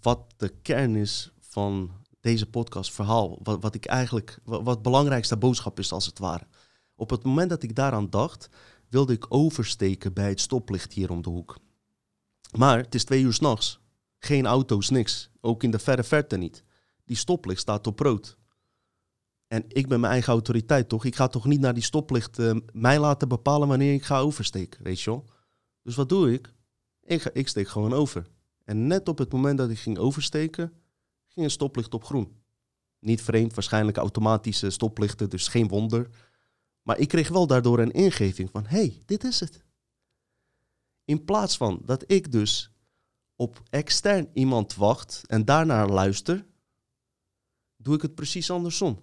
wat de kern is van deze podcast verhaal. Wat, wat ik eigenlijk, wat, wat belangrijkste boodschap is als het ware. Op het moment dat ik daaraan dacht, wilde ik oversteken bij het stoplicht hier om de hoek. Maar het is twee uur s'nachts. Geen auto's, niks. Ook in de verre verte niet. Die stoplicht staat op rood. En ik ben mijn eigen autoriteit, toch? Ik ga toch niet naar die stoplicht uh, mij laten bepalen wanneer ik ga oversteken, weet je wel? Dus wat doe ik? Ik, ga, ik steek gewoon over. En net op het moment dat ik ging oversteken, ging een stoplicht op groen. Niet vreemd, waarschijnlijk automatische stoplichten, dus geen wonder. Maar ik kreeg wel daardoor een ingeving van, hé, hey, dit is het. In plaats van dat ik dus op extern iemand wacht en daarna luister, doe ik het precies andersom.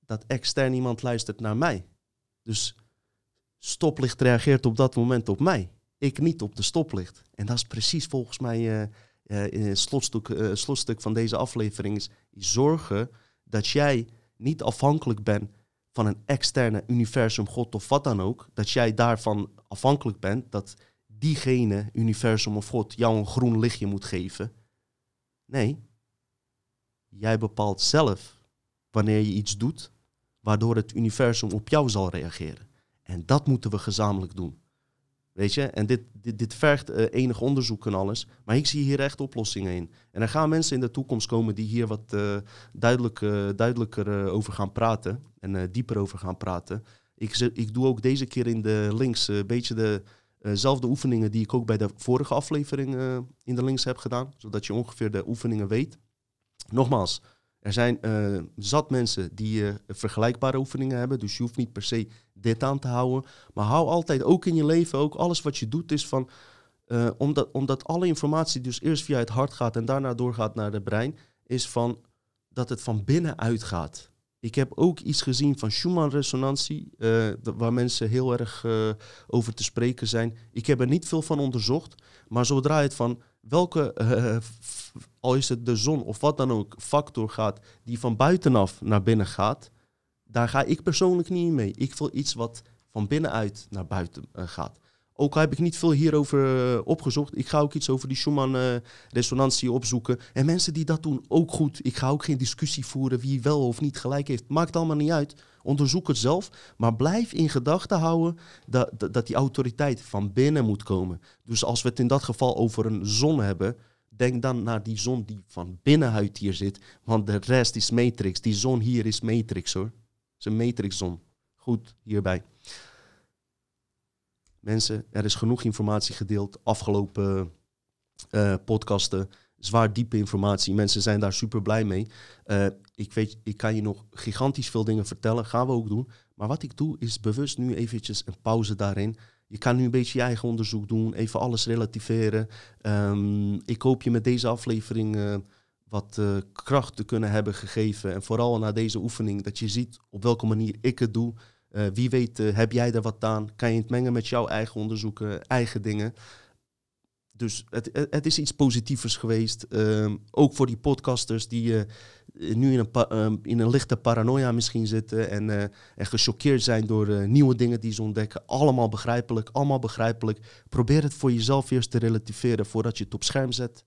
Dat extern iemand luistert naar mij. Dus stoplicht reageert op dat moment op mij ik niet op de stoplicht. En dat is precies volgens mij uh, uh, het slotstuk, uh, slotstuk van deze aflevering. Is zorgen dat jij niet afhankelijk bent van een externe universum, God of wat dan ook. Dat jij daarvan afhankelijk bent dat diegene, universum of God, jou een groen lichtje moet geven. Nee, jij bepaalt zelf wanneer je iets doet, waardoor het universum op jou zal reageren. En dat moeten we gezamenlijk doen. Weet je, en dit, dit, dit vergt uh, enig onderzoek en alles. Maar ik zie hier echt oplossingen in. En er gaan mensen in de toekomst komen die hier wat uh, duidelijk, uh, duidelijker over gaan praten. En dieper over gaan praten. Ik, ik doe ook deze keer in de links een beetje dezelfde oefeningen die ik ook bij de vorige aflevering in de links heb gedaan. Zodat je ongeveer de oefeningen weet. Nogmaals, er zijn zat mensen die vergelijkbare oefeningen hebben. Dus je hoeft niet per se dit aan te houden. Maar hou altijd ook in je leven, ook alles wat je doet, is van. Uh, omdat, omdat alle informatie dus eerst via het hart gaat en daarna doorgaat naar het brein, is van dat het van binnenuit gaat. Ik heb ook iets gezien van Schumann-resonantie, waar mensen heel erg over te spreken zijn. Ik heb er niet veel van onderzocht, maar zodra het van welke, uh, al is het de zon of wat dan ook, factor gaat die van buitenaf naar binnen gaat, daar ga ik persoonlijk niet mee. Ik wil iets wat van binnenuit naar buiten uh, gaat. Ook heb ik niet veel hierover uh, opgezocht. Ik ga ook iets over die Schumann-resonantie opzoeken. En mensen die dat doen, ook goed. Ik ga ook geen discussie voeren wie wel of niet gelijk heeft. Maakt allemaal niet uit. Onderzoek het zelf. Maar blijf in gedachten houden dat, dat die autoriteit van binnen moet komen. Dus als we het in dat geval over een zon hebben, denk dan naar die zon die van binnenuit hier zit. Want de rest is matrix. Die zon hier is matrix hoor. Is een matrixzon. Goed hierbij. Mensen, er is genoeg informatie gedeeld. Afgelopen uh, podcasten zwaar diepe informatie. Mensen zijn daar super blij mee. Uh, ik, weet, ik kan je nog gigantisch veel dingen vertellen. Gaan we ook doen. Maar wat ik doe is bewust nu eventjes een pauze daarin. Je kan nu een beetje je eigen onderzoek doen. Even alles relativeren. Um, ik hoop je met deze aflevering... Uh, wat uh, kracht te kunnen hebben gegeven. En vooral na deze oefening, dat je ziet op welke manier ik het doe. Uh, wie weet, uh, heb jij er wat aan? Kan je het mengen met jouw eigen onderzoeken, eigen dingen? Dus het, het is iets positievers geweest. Uh, ook voor die podcasters die nu in een, in een lichte paranoia misschien zitten en, en gechoqueerd zijn door nieuwe dingen die ze ontdekken. Allemaal begrijpelijk, allemaal begrijpelijk. Probeer het voor jezelf eerst te relativeren voordat je het op scherm zet.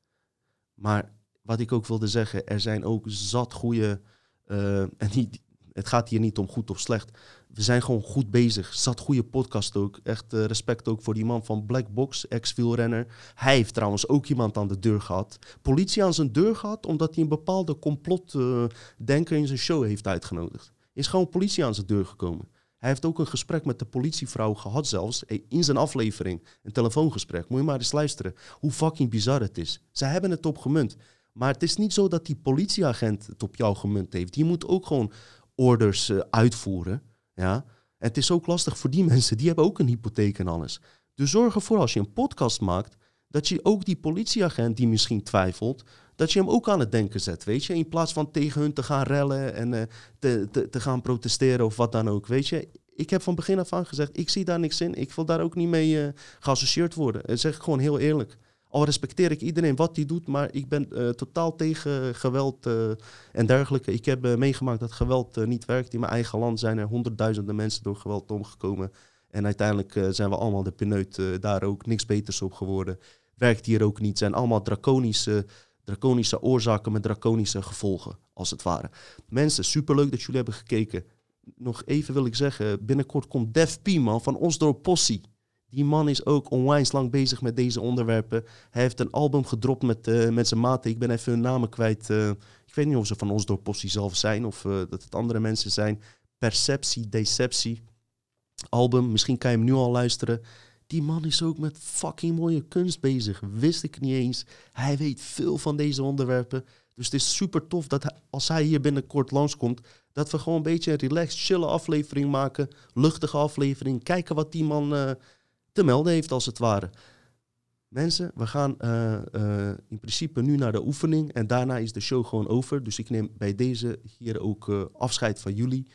Maar wat ik ook wilde zeggen, er zijn ook zat goede. Uh, en niet, het gaat hier niet om goed of slecht. We zijn gewoon goed bezig. Zat goede podcast ook. Echt uh, respect ook voor die man van Black Box, ex-wielrenner. Hij heeft trouwens ook iemand aan de deur gehad. Politie aan zijn deur gehad omdat hij een bepaalde complotdenker uh, in zijn show heeft uitgenodigd. Is gewoon politie aan zijn deur gekomen. Hij heeft ook een gesprek met de politievrouw gehad zelfs, in zijn aflevering. Een telefoongesprek. Moet je maar eens luisteren hoe fucking bizar het is. Ze hebben het op gemunt. Maar het is niet zo dat die politieagent het op jou gemunt heeft. Die moet ook gewoon orders uh, uitvoeren. Ja? Het is ook lastig voor die mensen, die hebben ook een hypotheek en alles. Dus zorg ervoor als je een podcast maakt, dat je ook die politieagent die misschien twijfelt, dat je hem ook aan het denken zet, weet je. In plaats van tegen hun te gaan rellen en uh, te, te, gaan protesteren of wat dan ook, weet je. Ik heb van begin af aan gezegd, ik zie daar niks in. Ik wil daar ook niet mee uh, geassocieerd worden. Dat zeg ik gewoon heel eerlijk. Al respecteer ik iedereen wat hij doet, maar ik ben uh, totaal tegen geweld uh, en dergelijke. Ik heb uh, meegemaakt dat geweld niet werkt. In mijn eigen land zijn er honderdduizenden mensen door geweld omgekomen. En uiteindelijk zijn we allemaal de pineut daar ook niks beters op geworden. Werkt hier ook niet. Zijn allemaal draconische, draconische oorzaken met draconische gevolgen, als het ware. Mensen, superleuk dat jullie hebben gekeken. Nog even wil ik zeggen, binnenkort komt Def P, man, van Osdorp Possie. Die man is ook onwijs lang bezig met deze onderwerpen. Hij heeft een album gedropt met, uh, met zijn maten. Ik ben even hun namen kwijt. Uh, ik weet niet of ze van ons door Postie zelf zijn of uh, dat het andere mensen zijn. Perceptie, Deceptie. Album, misschien kan je hem nu al luisteren. Die man is ook met fucking mooie kunst bezig. Wist ik niet eens. Hij weet veel van deze onderwerpen. Dus het is super tof dat als hij hier binnenkort langskomt, dat we gewoon een beetje een relaxed, chille aflevering maken. Luchtige aflevering. Kijken wat die man te melden heeft, als het ware. Mensen, we gaan uh, uh, in principe nu naar de oefening en daarna is de show gewoon over. Dus ik neem bij deze hier ook uh, afscheid van jullie.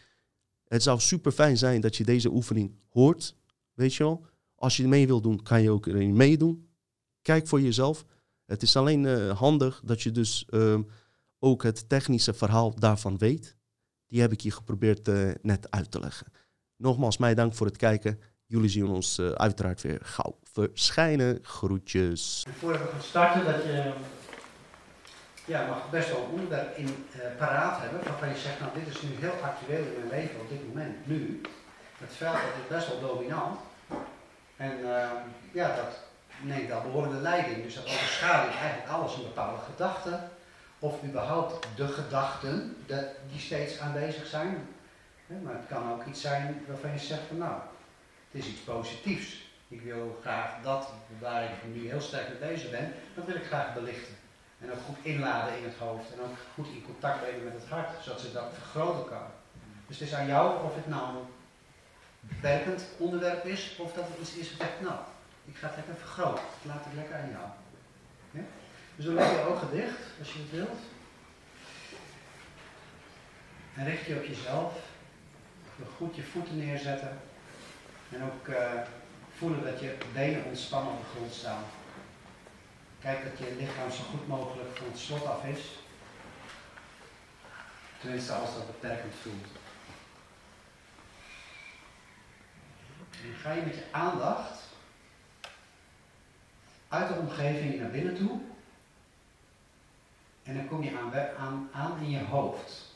Het zou super fijn zijn dat je deze oefening hoort, weet je wel. Als je mee wil doen, kan je ook erin meedoen. Kijk voor jezelf. Het is alleen handig dat je dus ehm, ook het technische verhaal daarvan weet. Die heb ik je geprobeerd net uit te leggen. Nogmaals, mij dank voor het kijken. Jullie zien ons uh, uiteraard weer gauw verschijnen. Groetjes. Voordat we gaan starten, dat je ja, mag best wel onderwerp in uh, paraat hebben waarvan je zegt, nou dit is nu heel actueel in mijn leven op dit moment, nu. Het veld dat is best wel dominant. En uh, ja, dat neemt al behoorlijke leiding. Dus dat overschaduwt eigenlijk alles een bepaalde gedachte. Of überhaupt de gedachten die steeds aanwezig zijn. Maar het kan ook iets zijn waarvan je zegt van nou, het is iets positiefs. Ik wil graag dat waar ik nu heel sterk mee bezig ben, dat wil ik graag belichten. En ook goed inladen in het hoofd en ook goed in contact brengen met het hart, zodat ze dat vergroten kan. Dus het is aan jou of het nou een werkend onderwerp is, of dat het iets is wat nou, ik ga het lekker vergroten. Ik laat het lekker aan jou. Dus dan leg je ogen dicht, als je het wilt. En richt je op jezelf. Goed je voeten neerzetten. En ook uh, voelen dat je benen ontspannen op de grond staan. Kijk dat je lichaam zo goed mogelijk van het slot af is. Tenminste als dat beperkend voelt. En dan ga je met je aandacht uit de omgeving naar binnen toe. En dan kom je aan, aan, aan in je hoofd.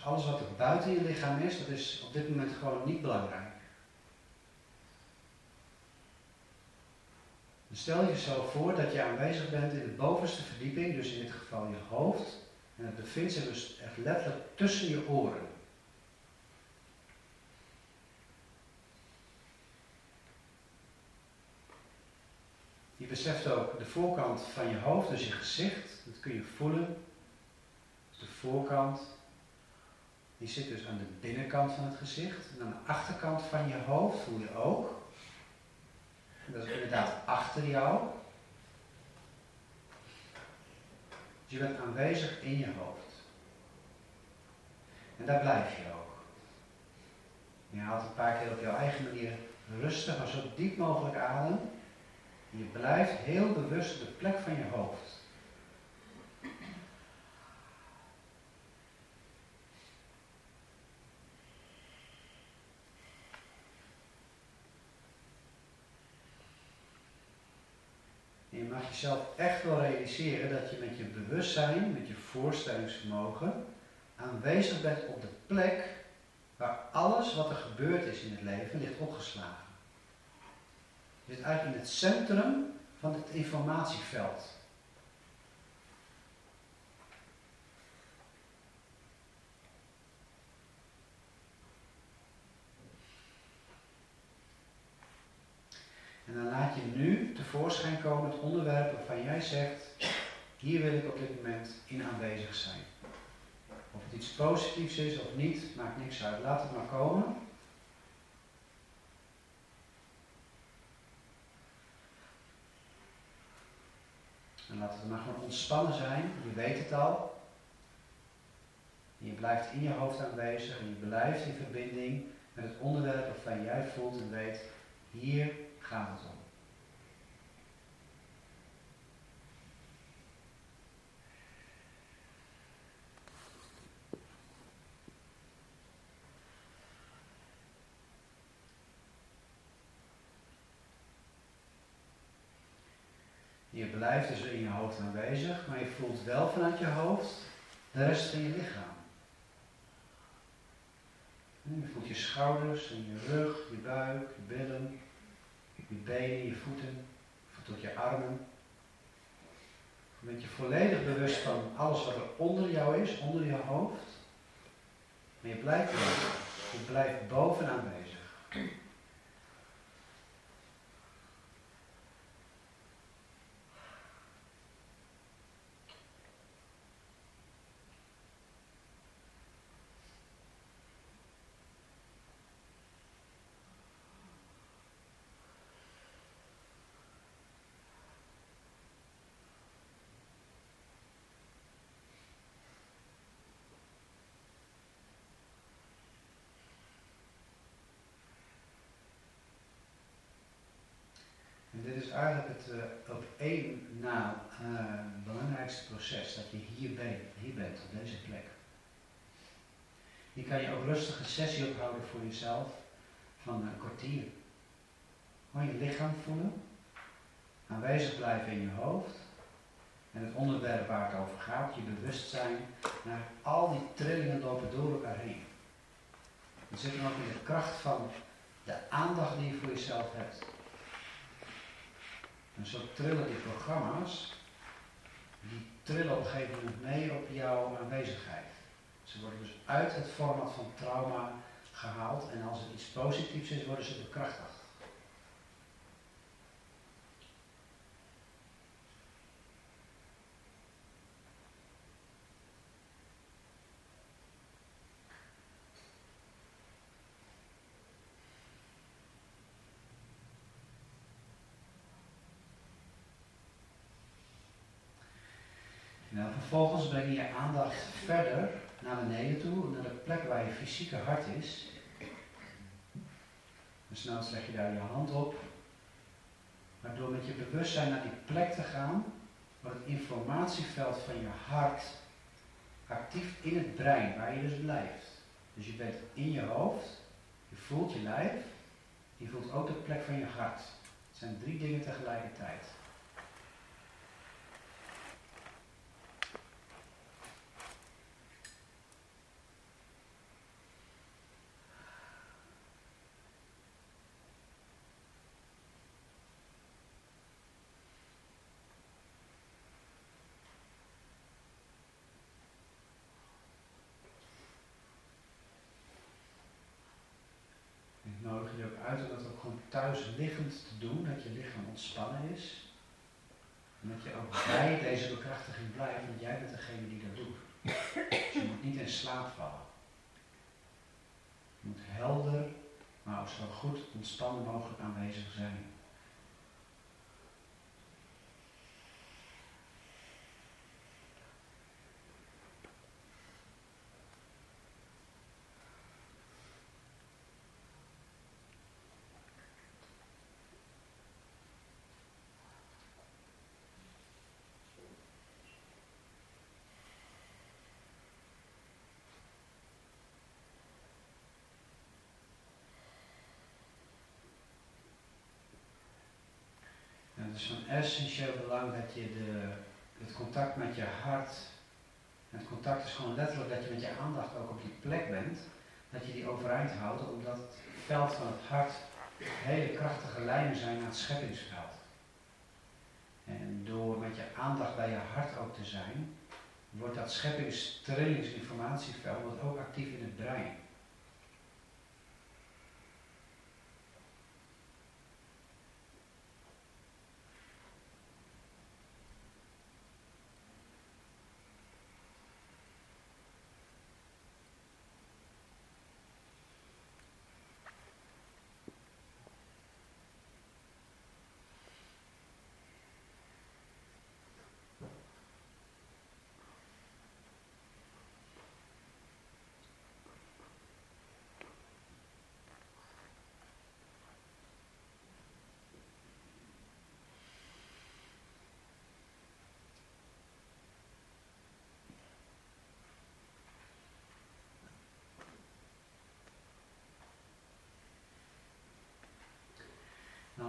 Dus alles wat er buiten je lichaam is, dat is op dit moment gewoon niet belangrijk. stel jezelf voor dat je aanwezig bent in de bovenste verdieping, dus in dit geval je hoofd. En het bevindt zich dus echt letterlijk tussen je oren. Je beseft ook de voorkant van je hoofd, dus je gezicht, dat kun je voelen. de voorkant, die zit dus aan de binnenkant van het gezicht. En aan de achterkant van je hoofd voel je ook. Dat is inderdaad achter jou. Dus je bent aanwezig in je hoofd. En daar blijf je ook. Je haalt een paar keer op jouw eigen manier rustig, maar zo diep mogelijk adem. En je blijft heel bewust op de plek van je hoofd. En je mag jezelf echt wel realiseren dat je met je bewustzijn, met je voorstellingsvermogen, aanwezig bent op de plek waar alles wat er gebeurd is in het leven ligt opgeslagen. Je zit eigenlijk in het centrum van het informatieveld. En dan laat je nu tevoorschijn komen het onderwerp waarvan jij zegt, hier wil ik op dit moment in aanwezig zijn. Of het iets positiefs is of niet, maakt niks uit. Laat het maar komen. En laat het maar gewoon ontspannen zijn. Je weet het al. Je blijft in je hoofd aanwezig en je blijft in verbinding met het onderwerp waarvan jij voelt en weet, hier om. Je blijft dus in je hoofd aanwezig, maar je voelt wel vanuit je hoofd de rest van je lichaam. Je voelt je schouders en je rug, je buik, je billen, je benen, je voeten, ook je armen. Bent je volledig bewust van alles wat er onder jou is, onder je hoofd. Maar je blijft, je blijft boven aanwezig. Dit is eigenlijk het uh, op één na uh, belangrijkste proces, dat je hier bent, hier bent, op deze plek. Je kan je ook rustig een sessie ophouden voor jezelf van een kwartier. Gewoon je lichaam voelen, aanwezig blijven in je hoofd en het onderwerp waar het over gaat, je bewustzijn, naar al die trillingen lopen door elkaar heen. Er zit dan ook in de kracht van de aandacht die je voor jezelf hebt. En zo trillen die programma's, die trillen op een gegeven moment mee op jouw aanwezigheid. Ze worden dus uit het format van trauma gehaald en als het iets positiefs is, worden ze bekrachtigd. Nou, vervolgens breng je aandacht verder naar beneden toe, naar de plek waar je fysieke hart is. En snel leg je daar je hand op. Maar door met je bewustzijn naar die plek te gaan, wordt het informatieveld van je hart actief in het brein, waar je dus blijft. Dus je bent in je hoofd, je voelt je lijf, je voelt ook de plek van je hart. Het zijn drie dingen tegelijkertijd. Ik nodig je ook uit om dat ook gewoon thuis liggend te doen, dat je lichaam ontspannen is. En dat je ook bij deze bekrachtiging blijft, want jij bent degene die dat doet. Dus je moet niet in slaap vallen. Je moet helder, maar ook zo goed ontspannen mogelijk aanwezig zijn. Het is van essentieel belang dat je de, het contact met je hart, het contact is gewoon letterlijk dat je met je aandacht ook op die plek bent, dat je die overeind houdt, omdat het veld van het hart hele krachtige lijnen zijn naar het scheppingsveld. En door met je aandacht bij je hart ook te zijn, wordt dat scheppingstrillingsinformatieveld ook actief in het brein.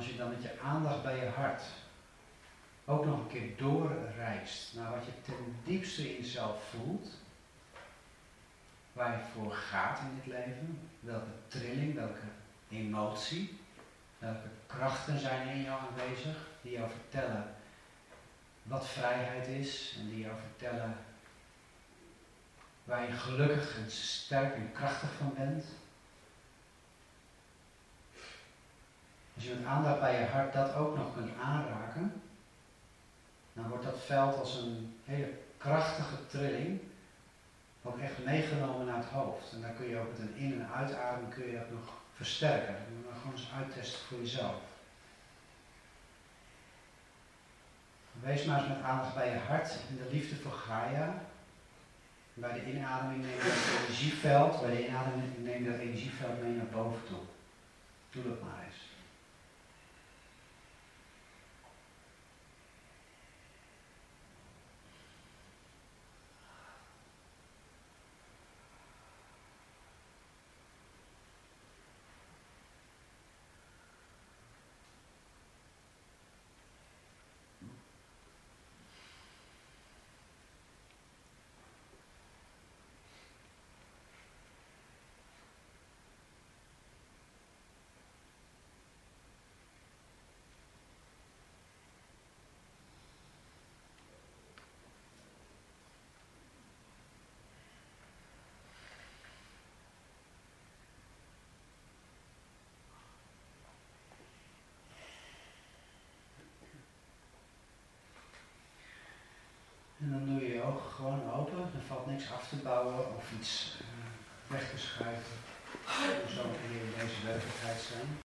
Als je dan met je aandacht bij je hart ook nog een keer doorreist naar wat je ten diepste in jezelf voelt, waar je voor gaat in dit leven, welke trilling, welke emotie, welke krachten zijn in jou aanwezig, die jou vertellen wat vrijheid is en die jou vertellen waar je gelukkig en sterk en krachtig van bent. Als je met aandacht bij je hart dat ook nog kunt aanraken, dan wordt dat veld als een hele krachtige trilling ook echt meegenomen naar het hoofd. En dan kun je ook met een in- en uitadem kun je dat nog versterken. Dat moet je gewoon eens uittesten voor jezelf. Wees maar eens met aandacht bij je hart en de liefde voor Gaia. Bij de inademing neem je dat energieveld, bij de inademing neem je dat energieveld mee naar boven toe. Doe dat maar. En dan doe je je ogen gewoon open. Niks af te bouwen of iets uh, weg te schuiven. Zo kun je in deze werkelijkheid zijn.